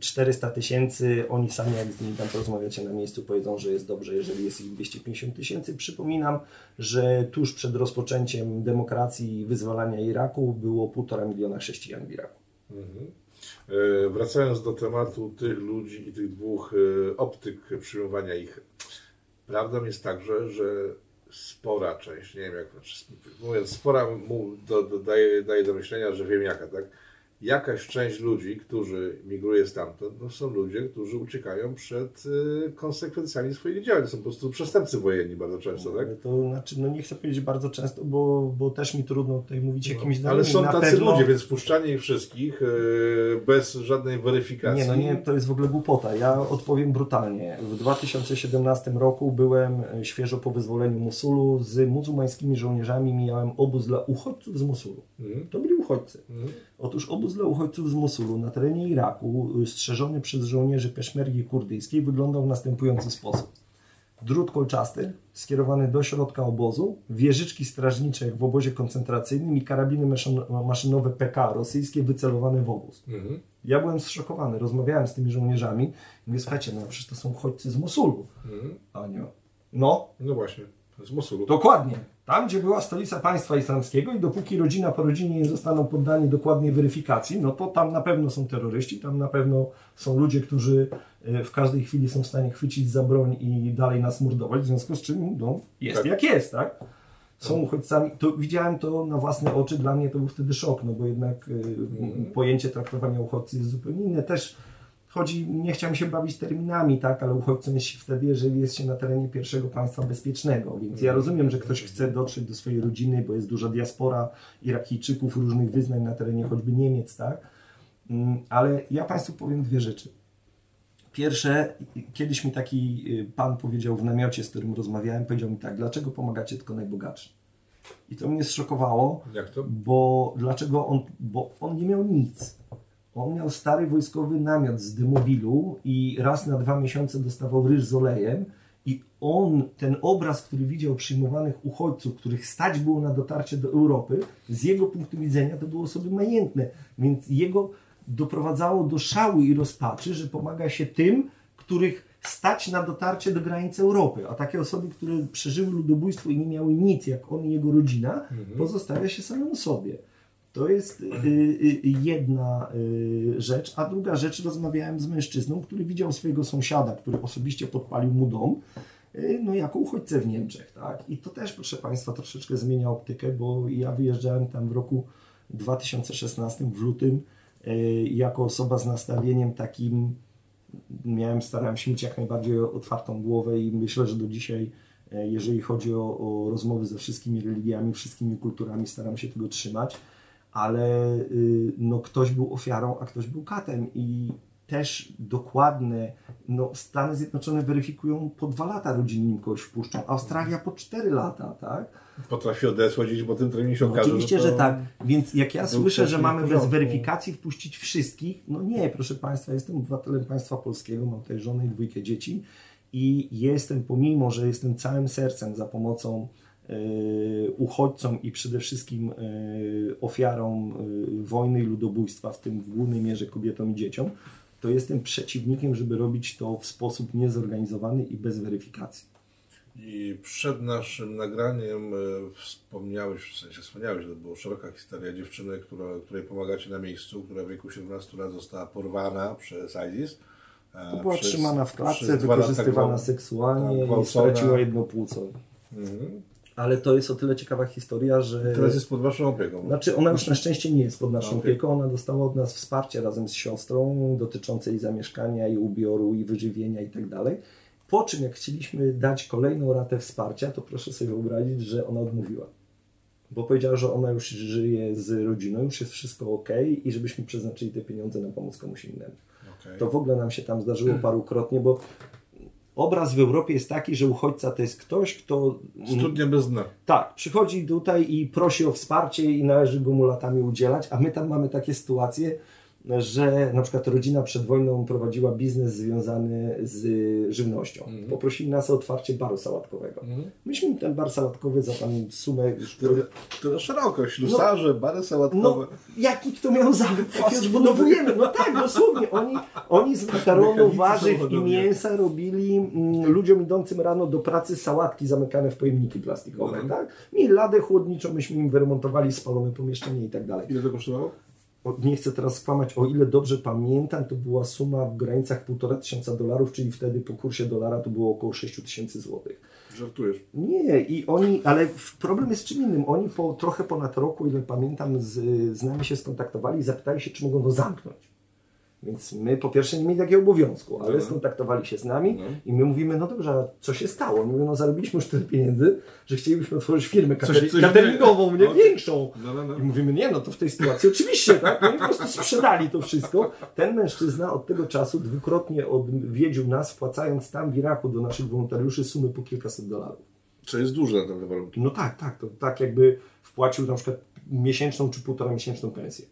400 tysięcy. Oni sami, jak z nimi tam porozmawiacie na miejscu, powiedzą, że jest dobrze, jeżeli jest ich 250 tysięcy. Przypominam, że tuż przed rozpoczęciem demokracji i wyzwalania Iraku było półtora miliona chrześcijan w Iraku. Mhm. E, wracając do tematu tych ludzi i tych dwóch e, optyk przyjmowania ich, prawdą jest także, że spora część, nie wiem jak, znaczy, mówiąc spora, daje, daje do myślenia, że wiem jaka, tak? Jakaś część ludzi, którzy migruje stamtąd, no są ludzie, którzy uciekają przed y, konsekwencjami swoich działań. Są po prostu przestępcy wojenni bardzo często, tak? To znaczy, no nie chcę powiedzieć bardzo często, bo, bo też mi trudno tutaj mówić no, jakimiś danymi. Ale są tacy pewno... ludzie, więc wpuszczanie ich wszystkich y, bez żadnej weryfikacji. Nie, no nie, to jest w ogóle głupota. Ja odpowiem brutalnie. W 2017 roku byłem y, świeżo po wyzwoleniu Mosulu z muzułmańskimi żołnierzami, mijałem obóz dla uchodźców z Mosulu. Mhm. To byli uchodźcy. Mhm. Otóż obóz dla uchodźców z Mosulu na terenie Iraku, y, strzeżony przez żołnierzy peszmergi kurdyjskiej, wyglądał w następujący sposób. Drut kolczasty skierowany do środka obozu, wieżyczki strażnicze jak w obozie koncentracyjnym i karabiny maszynowe PK rosyjskie wycelowane w obóz. Mhm. Ja byłem zszokowany, rozmawiałem z tymi żołnierzami i mówię, słuchajcie, no przecież to są uchodźcy z Mosulu. Mhm. A nie. No. No właśnie. Z Mosulu. Dokładnie. Tam, gdzie była stolica państwa islamskiego i dopóki rodzina po rodzinie nie zostaną poddani dokładnej weryfikacji, no to tam na pewno są terroryści, tam na pewno są ludzie, którzy e, w każdej chwili są w stanie chwycić za broń i dalej nas mordować, w związku z czym no, jest Tak. jak jest, tak? Są uchodźcami. To widziałem to na własne oczy, dla mnie to był wtedy szok, no bo jednak e, pojęcie traktowania uchodźcy jest zupełnie inne. Też chodzi, nie chciałem się bawić terminami, tak, ale uchodźcą jest się wtedy, jeżeli jest się na terenie pierwszego państwa bezpiecznego. Więc ja rozumiem, że ktoś chce dotrzeć do swojej rodziny, bo jest duża diaspora Irakijczyków różnych wyznań na terenie choćby Niemiec, tak. Mm, Ale ja Państwu powiem dwie rzeczy. Pierwsze, kiedyś mi taki y, pan powiedział w namiocie, z którym rozmawiałem, powiedział mi tak, dlaczego pomagacie tylko najbogatszym? I to mnie zszokowało, Jak to? bo dlaczego on, bo on nie miał nic. On miał stary wojskowy namiot z dymobilu i raz na dwa miesiące dostawał ryż z olejem i on, ten obraz, który widział przyjmowanych uchodźców, których stać było na dotarcie do Europy, z jego punktu widzenia to było osoby majętne, więc jego doprowadzało do szału i rozpaczy, że pomaga się tym, których stać na dotarcie do granicy Europy, a takie osoby, które przeżyły ludobójstwo i nie miały nic, jak on i jego rodzina, pozostawia się samemu sobie. To jest y, y, jedna y, rzecz, a druga rzecz, rozmawiałem z mężczyzną, który widział swojego sąsiada, który osobiście podpalił mu dom, no jako uchodźcę w Niemczech, tak? I to też, proszę Państwa, troszeczkę zmienia optykę, bo ja wyjeżdżałem tam w roku 2016, w lutym, jako osoba z nastawieniem takim, miałem, starałem się mieć jak najbardziej otwartą głowę i myślę, że do dzisiaj, jeżeli chodzi o, o rozmowy ze wszystkimi religiami, wszystkimi kulturami, staram się tego trzymać, ale y, no, ktoś był ofiarą, a ktoś był katem i też dokładne, no, Stany Zjednoczone weryfikują po dwa lata rodziny, nim kogoś wpuszczą, Australia po cztery lata, tak? Potrafi odesłać gdzieś po tym terminie się okaże, Oczywiście, to... że tak. Więc jak ja słyszę, że mamy bez weryfikacji wpuścić wszystkich, no nie, proszę Państwa, jestem obywatelem państwa polskiego, mam tutaj żonę i dwójkę dzieci i jestem, pomimo, że jestem całym sercem za pomocą uchodźcom i przede wszystkim e, ofiarom e, wojny i ludobójstwa, w tym w głównej mierze kobietom i dzieciom, to jestem przeciwnikiem, żeby robić to w sposób niezorganizowany i bez weryfikacji. I przed naszym nagraniem e, wspomniałeś, w sensie wspomniałeś, że to była szeroka historia dziewczyny, która, której pomagacie na miejscu, która w wieku 17 lat została porwana przez ISIS. e, Była przez- trzymana w klatce, wykorzystywana seksualnie tak, i straciła jedno płuco. Mhm. Ale to jest o tyle ciekawa historia, że. Teraz jest pod waszą opieką. Znaczy, ona już na szczęście nie jest pod naszą opieką. Ona dostała od nas wsparcie razem z siostrą dotyczące jej zamieszkania, i ubioru, i wyżywienia i tak dalej. Po czym, jak chcieliśmy dać kolejną ratę wsparcia, to proszę sobie wyobrazić, że ona odmówiła. Bo powiedziała, że ona już żyje z rodziną, już jest wszystko ok i żebyśmy przeznaczyli te pieniądze na pomoc komuś innemu. Okej. To w ogóle nam się tam zdarzyło parukrotnie, bo obraz w Europie jest taki, że uchodźca to jest ktoś, kto Studnia bez dna. tak, przychodzi tutaj i prosi o wsparcie i należy go mu latami udzielać, a my tam mamy takie sytuacje, że na przykład rodzina przed wojną prowadziła biznes związany z żywnością. Poprosili nas o otwarcie baru sałatkowego. Myśmy im ten bar sałatkowy za tam sumę... To na szeroko, ślusarze, bary sałatkowe. No, jaki kto miał zawód, taki odbudowujemy. No tak, dosłownie. Oni, oni z makaronu, warzyw i mięsa robili mm, ludziom idącym rano do pracy sałatki zamykane w pojemniki plastikowe. Mhm. Tak? Mieli ladę chłodniczą, myśmy im wyremontowali spalone pomieszczenie i tak dalej. Ile to kosztowało? Nie chcę teraz skłamać, o ile dobrze pamiętam, to była suma w granicach 1,5 tysiąca dolarów, czyli wtedy po kursie dolara to było około 6 tysięcy złotych. Żartujesz. Nie, i oni, ale problem jest czym innym. Oni po trochę ponad roku, ile pamiętam, z, z nami się skontaktowali i zapytali się, czy mogą go zamknąć. Więc my po pierwsze nie mieli takiego obowiązku, ale Mhm. skontaktowali się z nami Mhm. i my mówimy, no dobrze, a co się stało? Mówią, no zarobiliśmy już tyle pieniędzy, że chcielibyśmy otworzyć firmę coś cateringową, nie- nie no. większą. No, no, no. I mówimy, nie no, to w tej sytuacji oczywiście, tak? Oni po prostu sprzedali to wszystko. Ten mężczyzna od tego czasu dwukrotnie odwiedził nas, wpłacając tam w Iraku do naszych wolontariuszy sumy po kilkaset dolarów. Co jest duże na te warunki. No tak, tak, to tak jakby wpłacił na przykład miesięczną czy półtora miesięczną pensję,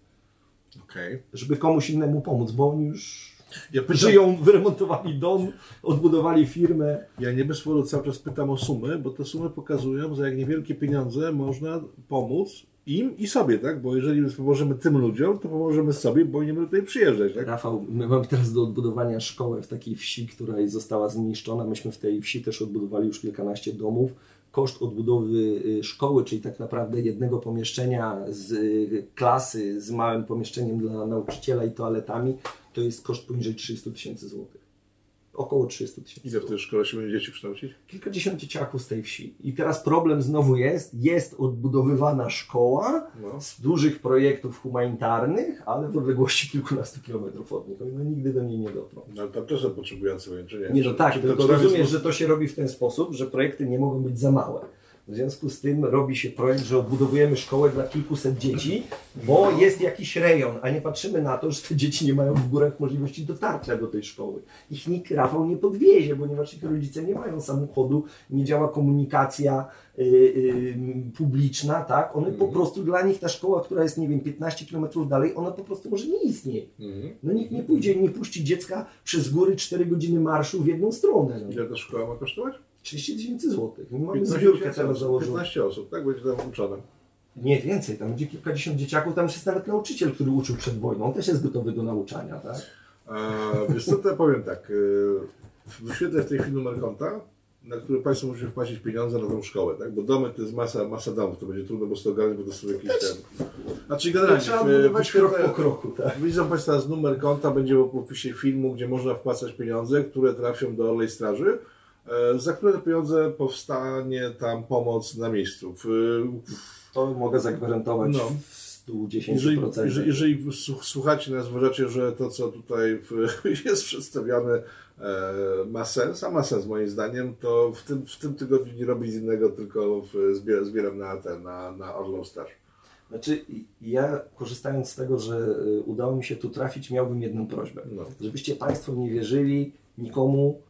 Okej. żeby komuś innemu pomóc, bo oni już Ja, pytam, żyją, wyremontowali dom, odbudowali firmę. ja nie bez powodu cały czas pytam o sumy, bo te sumy pokazują, za jak niewielkie pieniądze można pomóc im i sobie, tak? Bo jeżeli pomożemy tym ludziom, to pomożemy sobie, bo nie będą tutaj przyjeżdżać, tak? Rafał, my mamy teraz do odbudowania szkołę w takiej wsi, która została zniszczona. Myśmy w tej wsi też odbudowali już kilkanaście domów. Koszt odbudowy y, szkoły, czyli tak naprawdę jednego pomieszczenia z y, klasy z małym pomieszczeniem dla nauczyciela i toaletami, to jest koszt poniżej 300 tysięcy złotych. Około 300 tysięcy. Ile w tej szkole się będzie dzieci kształcić? Kilkadziesiąt dzieciaków z tej wsi. I teraz problem znowu jest, jest odbudowywana szkoła No. z dużych projektów humanitarnych, ale w odległości kilkunastu kilometrów od nich. No nigdy do niej nie dotrą. No, tam też są potrzebujący, czy nie? Nie, no tak, tylko rozumiesz, że to się robi w ten sposób, że projekty nie mogą być za małe. W związku z tym robi się projekt, że odbudowujemy szkołę dla kilkuset dzieci, bo jest jakiś rejon, a nie patrzymy na to, że te dzieci nie mają w górach możliwości dotarcia do tej szkoły. Ich nikt Rafał nie podwiezie, ponieważ ich rodzice nie mają samochodu, nie działa komunikacja y, y, publiczna, tak? One po prostu dla nich ta szkoła, która jest, nie wiem, 15 km dalej, ona po prostu może nie istnieje. Mhm. No nikt nie pójdzie, nie puści dziecka przez góry 4 godziny marszu w jedną stronę. No. Ile ta szkoła ma kosztować? 30 tysięcy złotych. My mamy 15 zbiórkę teraz osób, założoną. 15 osób, tak? Będzie tam uczone. Nie, więcej, tam będzie kilkadziesiąt dzieciaków, tam już jest nawet nauczyciel, który uczył przed wojną, on też jest gotowy do nauczania, tak? Wiesz co, to ja powiem tak. y, Wyświetlę w tej chwili numer konta, na który Państwo muszą wpłacić pieniądze na tą szkołę, tak? Bo domy to jest masa, masa domów, to będzie trudno po prostu ogarnąć, bo to są jakieś ten... Znaczy generalnie, w- budować krok wyświetlę- po kroku, tak? Widzą Państwo teraz numer konta, będzie w opisie filmu, gdzie można wpłacać pieniądze, które trafią do Orlej Straży, za które pieniądze powstanie tam pomoc na miejscu. W, To mogę zagwarantować No. w 110%. jeżeli, jeżeli, jeżeli słu- słuchacie nas, uważacie, że to, co tutaj w, jest przedstawiane, e, ma sens, a ma sens moim zdaniem, to w tym, w tym tygodniu nie robię innego, tylko w, zbieram, na, ten, na, na Orlą Straż. Znaczy, ja korzystając z tego, że y, udało mi się tu trafić, miałbym jedną prośbę. No. Żebyście Państwo nie wierzyli nikomu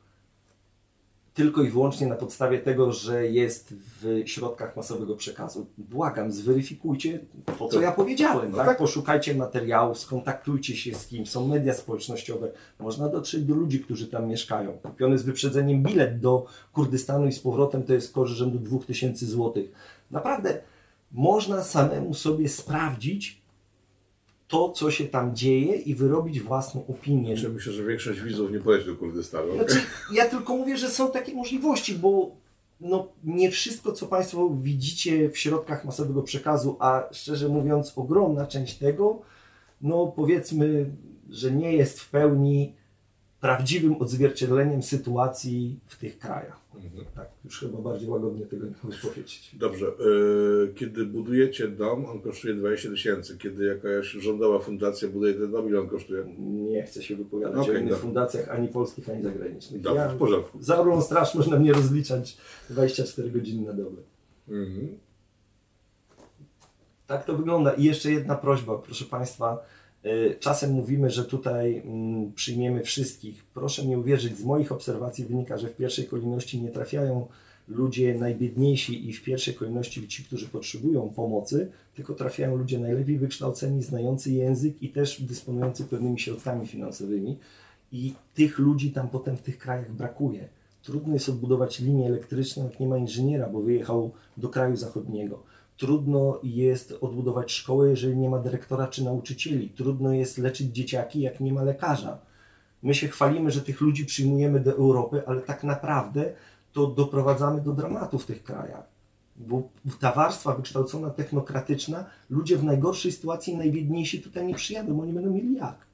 tylko i wyłącznie na podstawie tego, że jest w środkach masowego przekazu. Błagam, zweryfikujcie to, co ja powiedziałem. No tak? tak. Poszukajcie materiałów, skontaktujcie się z kimś, są media społecznościowe. Można dotrzeć do ludzi, którzy tam mieszkają. Kupiony z wyprzedzeniem bilet do Kurdystanu i z powrotem to jest koszt rzędu 2000 zł. Naprawdę można samemu sobie sprawdzić to, co się tam dzieje i wyrobić własną opinię. Znaczy, myślę, że większość widzów nie poleci do Kurdystanu. Znaczy, ja tylko mówię, że są takie możliwości, bo no, nie wszystko, co Państwo widzicie w środkach masowego przekazu, a szczerze mówiąc, ogromna część tego, no powiedzmy, że nie jest w pełni prawdziwym odzwierciedleniem sytuacji w tych krajach. Mhm. Tak, już chyba bardziej łagodnie tego nie mogę powiedzieć. Dobrze, e, kiedy budujecie dom, on kosztuje 20 tysięcy. Kiedy jakaś rządowa fundacja buduje ten dom, ile on kosztuje? Nie chcę się wypowiadać Okej, o innych dobra. fundacjach, ani polskich, ani zagranicznych. Dobrze, w porządku. Za Orlą Straż można mnie rozliczać 24 godziny na dobę. Mhm. Tak to wygląda. I jeszcze jedna prośba, proszę Państwa. Y, Czasem mówimy, że tutaj mm, przyjmiemy wszystkich. Proszę mi uwierzyć, z moich obserwacji wynika, że w pierwszej kolejności nie trafiają ludzie najbiedniejsi i w pierwszej kolejności ci, którzy potrzebują pomocy, tylko trafiają ludzie najlepiej wykształceni, znający język i też dysponujący pewnymi środkami finansowymi. I tych ludzi tam potem w tych krajach brakuje. Trudno jest odbudować linię elektryczną, jak nie ma inżyniera, bo wyjechał do kraju zachodniego. Trudno jest odbudować szkołę, jeżeli nie ma dyrektora czy nauczycieli. Trudno jest leczyć dzieciaki, jak nie ma lekarza. My się chwalimy, że tych ludzi przyjmujemy do Europy, ale tak naprawdę to doprowadzamy do dramatu w tych krajach. Bo ta warstwa wykształcona, technokratyczna, ludzie w najgorszej sytuacji, najbiedniejsi tutaj nie przyjadą, bo nie będą mieli jak.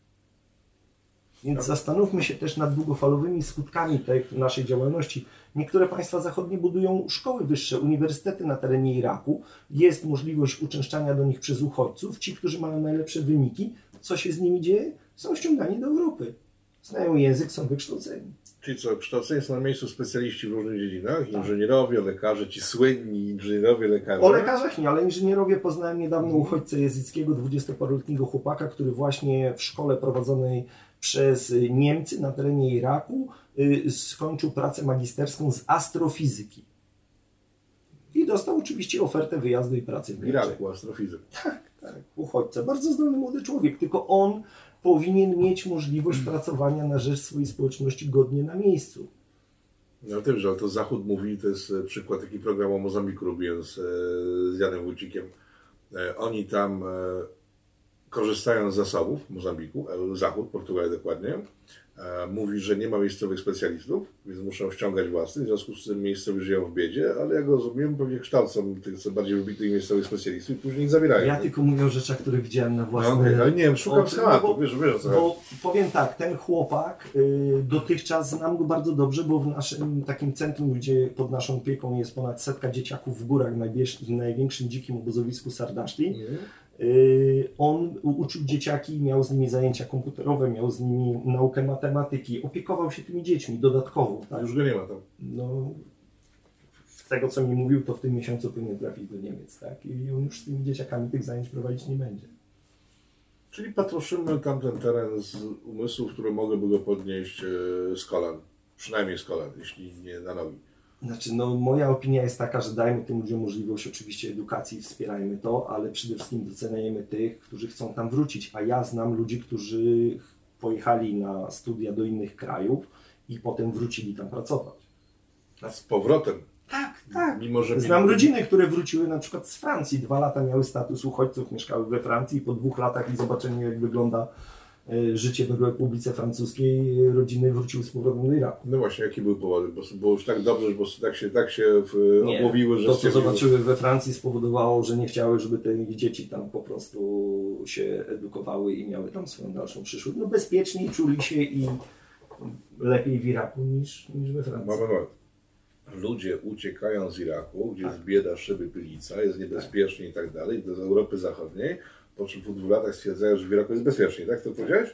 Więc zastanówmy się też nad długofalowymi skutkami tej naszej działalności. Niektóre państwa zachodnie budują szkoły wyższe, uniwersytety na terenie Iraku. Jest możliwość uczęszczania do nich przez uchodźców. Ci, którzy mają najlepsze wyniki, co się z nimi dzieje? Są ściągani do Europy. Znają język, są wykształceni. Czyli co, kształceni są na miejscu specjaliści w różnych dziedzinach, Tak. inżynierowie, lekarze, ci słynni inżynierowie, lekarze. O lekarzach nie, ale inżynierowie poznałem niedawno uchodźcę jezyckiego, dwudziestoparoletniego chłopaka, który właśnie w szkole prowadzonej przez Niemcy na terenie Iraku y, skończył pracę magisterską z astrofizyki. I dostał oczywiście ofertę wyjazdu i pracy w Niemczech. Iraku, astrofizyk. Tak, tak, uchodźca. Bardzo zdolny młody człowiek, tylko on powinien mieć możliwość pracowania na rzecz swojej społeczności godnie na miejscu. No tym, że to Zachód mówi, to jest e, przykład taki program o Mozambiku robiłem z, e, Janem Wójcikiem. E, Oni tam korzystając z zasobów Mozambiku, e, Zachód, Portugalia dokładnie, e, mówi, że nie ma miejscowych specjalistów, więc muszą ściągać własnych, w związku z tym miejscowi żyją w biedzie, ale jak rozumiem, pewnie kształcą tych co bardziej wybitnych miejscowych specjalistów i później ich zabierają. Ja tylko mówię o rzeczach, które widziałem na no, własne okay, ale nie wiem, szukam oczy, schematu, bo- wiesz, wiesz co. Bo powiem tak, ten chłopak y, dotychczas znam go bardzo dobrze, bo w naszym takim centrum, gdzie pod naszą opieką jest ponad setka dzieciaków w górach, w największym dzikim obozowisku Sardaszti, Mhm. Y, on uczył dzieciaki, miał z nimi zajęcia komputerowe, miał z nimi naukę matematyki, opiekował się tymi dziećmi dodatkowo. Tak? Już go nie ma tam. No, z tego co mi mówił, to w tym miesiącu powinien trafić do Niemiec, tak? I on już z tymi dzieciakami tych zajęć prowadzić nie będzie. Czyli patroszymy tamten teren z umysłów, które mogłyby go podnieść e, z kolan. Przynajmniej z kolan, jeśli nie na nogi. Znaczy, no, moja opinia jest taka, że dajmy tym ludziom możliwość oczywiście edukacji, wspierajmy to, ale przede wszystkim doceniajmy tych, którzy chcą tam wrócić. A ja znam ludzi, którzy pojechali na studia do innych krajów i potem wrócili tam pracować. A z powrotem. Tak, tak. Mimo, że Znam mieli- rodziny, które wróciły na przykład z Francji. Dwa lata miały status uchodźców, mieszkały we Francji i po dwóch latach i zobaczeniu jak wygląda życie w Republice Francuskiej, e, rodziny wróciły z powrotem do Iraku. No właśnie, jakie były powody? Bo już tak dobrze, prostu tak się, tak się w, Nie. obłowiły, że To, co zobaczyły we Francji spowodowało, że nie chciały, żeby te ich dzieci tam po prostu się edukowały i miały tam swoją dalszą przyszłość. No bezpieczniej czuli się i lepiej w Iraku niż, niż we Francji. Moment. Ludzie uciekają z Iraku, gdzie Tak. jest bieda, szyby, pylica, jest niebezpiecznie i tak dalej, do Europy Zachodniej, po po dwóch latach stwierdzają, że w Iraku jest bezpiecznie, tak? To powiedziałeś?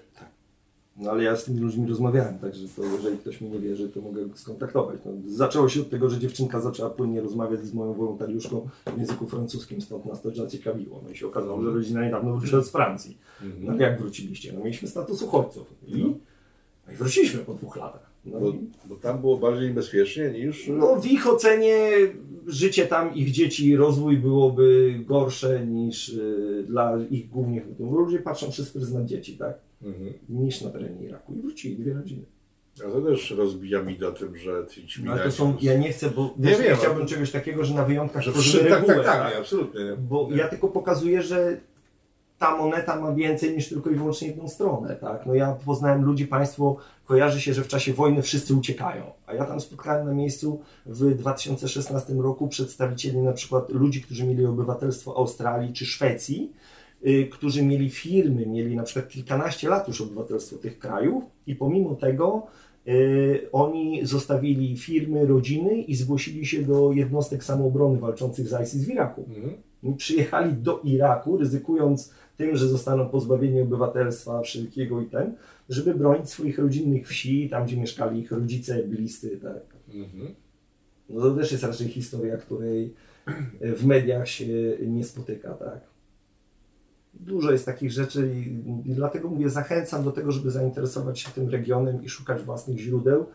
No ale ja z tymi ludźmi rozmawiałem, także to jeżeli ktoś mi nie wierzy, to mogę go skontaktować. No, zaczęło się od tego, że dziewczynka zaczęła płynnie rozmawiać z moją wolontariuszką w języku francuskim, stąd nas to zaciekawiło. No i się okazało, że rodzina niedawno wróciła z Francji. No Mhm. jak wróciliście? No mieliśmy status uchodźców i, no i wróciliśmy po dwóch latach. No, Bo, bo tam było bardziej niebezpiecznie niż... no w ich ocenie życie tam ich dzieci, rozwój byłoby gorsze niż y, dla ich głównych, bo ludzie patrzą przez pryzmat dzieci, tak? Mhm. Niż na terenie Iraku i wrócili dwie rodziny. A to też rozbija mi do tym, że ci No, ale to są, ja nie chcę, bo Nie wiem, chciałbym ale- czegoś takiego, że na wyjątkach że tak, regułę, tak, tak, nie, absolutnie. Nie. Bo Nie. ja tylko pokazuję, że ta moneta ma więcej niż tylko i wyłącznie jedną stronę, tak? No ja poznałem ludzi, państwo kojarzy się, że w czasie wojny wszyscy uciekają, a ja tam spotkałem na miejscu w 2016 roku przedstawicieli na przykład ludzi, którzy mieli obywatelstwo Australii czy Szwecji, y, którzy mieli firmy, mieli na przykład kilkanaście lat już obywatelstwo tych krajów i pomimo tego y, oni zostawili firmy, rodziny i zgłosili się do jednostek samoobrony walczących z ISIS w Iraku. Mhm. Przyjechali do Iraku, ryzykując tym, że zostaną pozbawieni obywatelstwa wszelkiego i ten, żeby bronić swoich rodzinnych wsi, tam gdzie mieszkali ich rodzice, bliscy. Tak. Mhm. No to też jest raczej historia, której w mediach się nie spotyka. Tak. Dużo jest takich rzeczy i, i dlatego mówię, zachęcam do tego, żeby zainteresować się tym regionem i szukać własnych źródeł,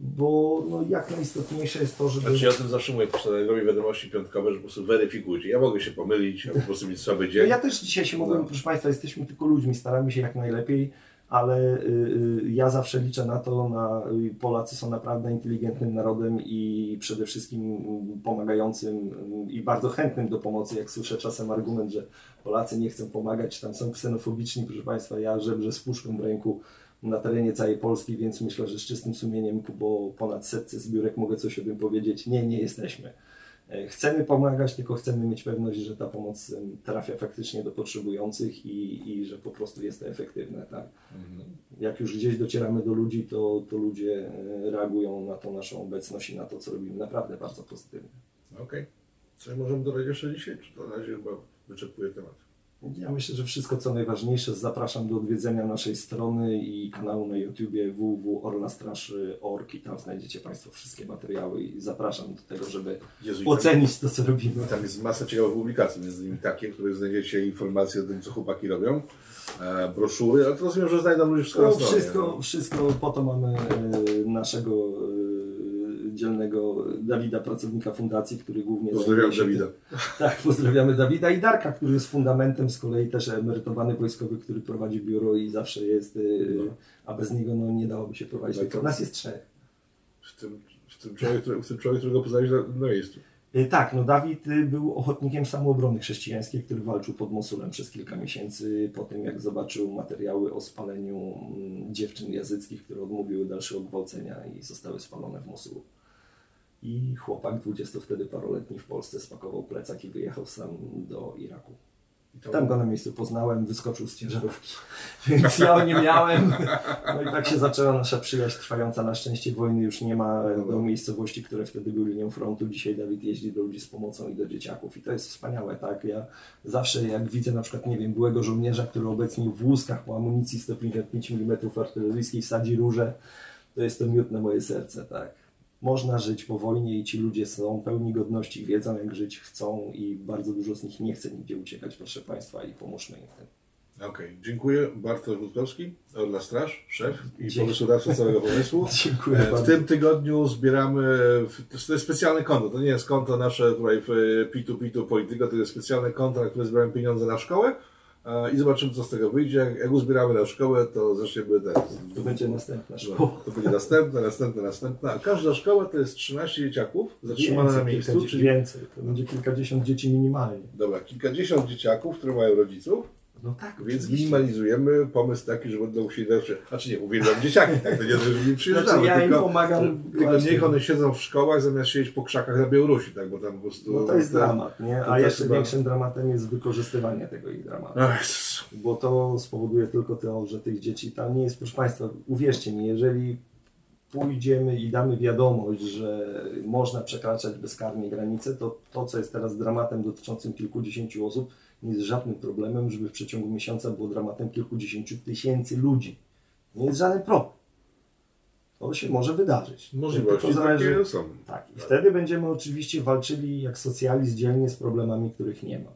bo no, jak najistotniejsze jest to, żeby... Znaczy ja o tym zawsze mówię, robię wiadomości piątkowe, że po prostu weryfikujcie. Ja mogę się pomylić, ja po prostu mieć słaby No dzień. ja też dzisiaj się mogłem, No. proszę Państwa, jesteśmy tylko ludźmi, staramy się jak najlepiej, ale y, y, ja zawsze liczę na to, na, y, Polacy są naprawdę inteligentnym narodem i przede wszystkim mm, pomagającym mm, i bardzo chętnym do pomocy. Jak słyszę czasem argument, że Polacy nie chcą pomagać, tam są ksenofobiczni, proszę Państwa, ja żebrze z puszką w ręku na terenie całej Polski, więc myślę, że z czystym sumieniem, po ponad setce zbiórek mogę coś o tym powiedzieć. Nie, nie jesteśmy. E, Chcemy pomagać, tylko chcemy mieć pewność, że ta pomoc trafia faktycznie do potrzebujących i, i że po prostu jest to efektywne. Tak? Mhm. Jak już gdzieś docieramy do ludzi, to, to ludzie e, reagują na tą naszą obecność i na to, co robimy naprawdę bardzo pozytywnie. Okej. Coś możemy dodać jeszcze dzisiaj? Czy to na razie chyba wyczerpuje temat? Ja myślę, że wszystko co najważniejsze zapraszam do odwiedzenia naszej strony i kanału na YouTubie www.orlastraszy.org i tam znajdziecie Państwo wszystkie materiały i zapraszam do tego, żeby Jezu, i tam- ocenić to, co robimy. Tam jest masa ciekawych publikacji, między innymi takie, w których znajdziecie informacje o tym, co chłopaki robią, e, broszury, ale to rozumiem, że znajdą ludzie wszystko na No, stronie. wszystko, wszystko po to mamy e, naszego e, dzielnego Dawida, pracownika fundacji, który głównie Pozdrawiam Dawida. Tak, pozdrawiamy Dawida i Darka, który jest fundamentem, z kolei też emerytowany wojskowy, który prowadzi biuro i zawsze jest, e, No. a bez niego no, nie dałoby się prowadzić. Tak, tak. nas jest trzech. W tym, w tym, człowiek, w tym człowiek, którego poznałeś na, na miejscu. Y, Tak, no Dawid y, był ochotnikiem samoobrony chrześcijańskiej, który walczył pod Mosulem przez kilka miesięcy po tym, jak zobaczył materiały o spaleniu mm, dziewczyn jazyckich, które odmówiły dalszego gwałcenia i zostały spalone w Mosulu. I chłopak, 20 wtedy paroletni w Polsce, spakował plecak i wyjechał sam do Iraku. Tam go na miejscu poznałem, wyskoczył z ciężarówki, więc ja o nie miałem. No i tak się zaczęła nasza przyjaźń trwająca. Na szczęście wojny już nie ma do miejscowości, które wtedy były linią frontu. Dzisiaj Dawid jeździ do ludzi z pomocą i do dzieciaków i to jest wspaniałe, tak? Ja zawsze jak widzę na przykład, nie wiem, byłego żołnierza, który obecnie w łuskach po amunicji 155 mm artyleryjskiej sadzi róże, to jest to miód na moje serce, tak? Można żyć po wojnie i ci ludzie są pełni godności, wiedzą jak żyć chcą i bardzo dużo z nich nie chce nigdzie uciekać, proszę Państwa, i pomóżmy im w tym. Okej, dziękuję. Bartosz Rutkowski, Orla Straż, szef i Dzięki. pomysłodawca całego pomysłu. Dziękuję E, W bardzo. tym tygodniu zbieramy, to jest specjalne konto, to nie jest konto nasze tutaj w P2P2 Polityka, to jest specjalne konto, na które zbieramy pieniądze na szkołę e, i zobaczymy co z tego wyjdzie. Jak- uzbieramy na szkołę, to zaczniemy teraz. To będzie następna No, szkoła. To będzie następne, następne, następne. A każda szkoła to jest 13 dzieciaków zatrzymane na miejscu, kilkadziesiąt- czyli Więcej, to będzie kilkadziesiąt dzieci minimalnie. dobra, kilkadziesiąt dzieciaków, które mają rodziców, No tak, więc oczywiście. minimalizujemy pomysł taki, że będą musieli zawsze, znaczy nie, uwielbiam dzieciaki, tak, to nie, że nie przyjeżdżamy, Znaczy, ja im tylko, pomagam tylko niech one siedzą w szkołach zamiast siedzieć po krzakach na Białorusi, tak, bo tam po prostu... No to jest dramat, nie? A jeszcze chyba- większym dramatem jest wykorzystywanie tego ich dramatu. Bo to spowoduje tylko to, że tych dzieci tam nie jest, proszę Państwa, uwierzcie mi, jeżeli pójdziemy i damy wiadomość, że można przekraczać bezkarnie granice, to to, co jest teraz dramatem dotyczącym kilkudziesięciu osób, nie jest żadnym problemem, żeby w przeciągu miesiąca było dramatem kilkudziesięciu tysięcy ludzi. Nie jest żaden problem. To się może wydarzyć. Możliwości zależy- takie są. Tak, i wtedy będziemy oczywiście walczyli jak socjalizm dzielnie z problemami, których nie ma.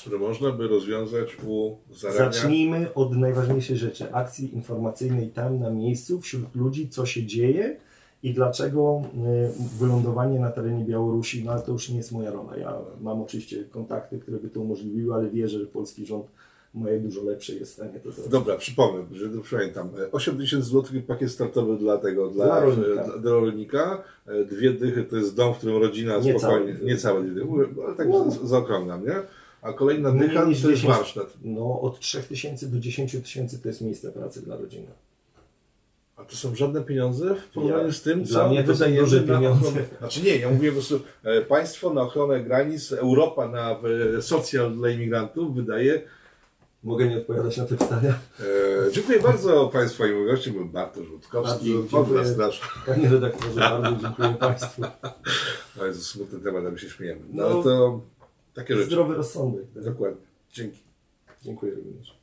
Które można by rozwiązać u zarania. Zacznijmy od najważniejszej rzeczy, akcji informacyjnej tam na miejscu, wśród ludzi, co się dzieje i dlaczego y, wylądowanie na terenie Białorusi, no to już nie jest moja rola. Ja mam oczywiście kontakty, które by to umożliwiły, ale wierzę, że polski rząd moje dużo lepsze jest w stanie to zrobić. Dobra, przypomnę, że to pamiętam. 8 tysięcy złotych pakiet startowy dla tego, dla, Dla rolnika. dla, dla rolnika. E, Dwie dychy to jest dom, w którym rodzina Nie spokojnie, całe. nie całe dwie dychy, ale tak No. zaokrąglam, nie? A kolejna dycha to jest 10. warsztat. No, od 3000 do 10 tysięcy to jest miejsce pracy dla rodziny. A to są żadne pieniądze w porównaniu Ja- z tym, dla co mnie to są duże pieniądze. ochronę. Znaczy nie, ja mówię po prostu, e, państwo na ochronę granic, Europa na e, socjal dla imigrantów wydaje. Mogę nie odpowiadać na te pytania? E, dziękuję bardzo Państwu i gościem był Bartosz Rutkowski. Podla Straż. Panie redaktorze, bardzo dziękuję Państwu. To jest smutny temat, a my się śmiejemy. No, No. to takie rzeczy. Zdrowy rozsądek. tak? Dokładnie. Dzięki. Dziękuję również.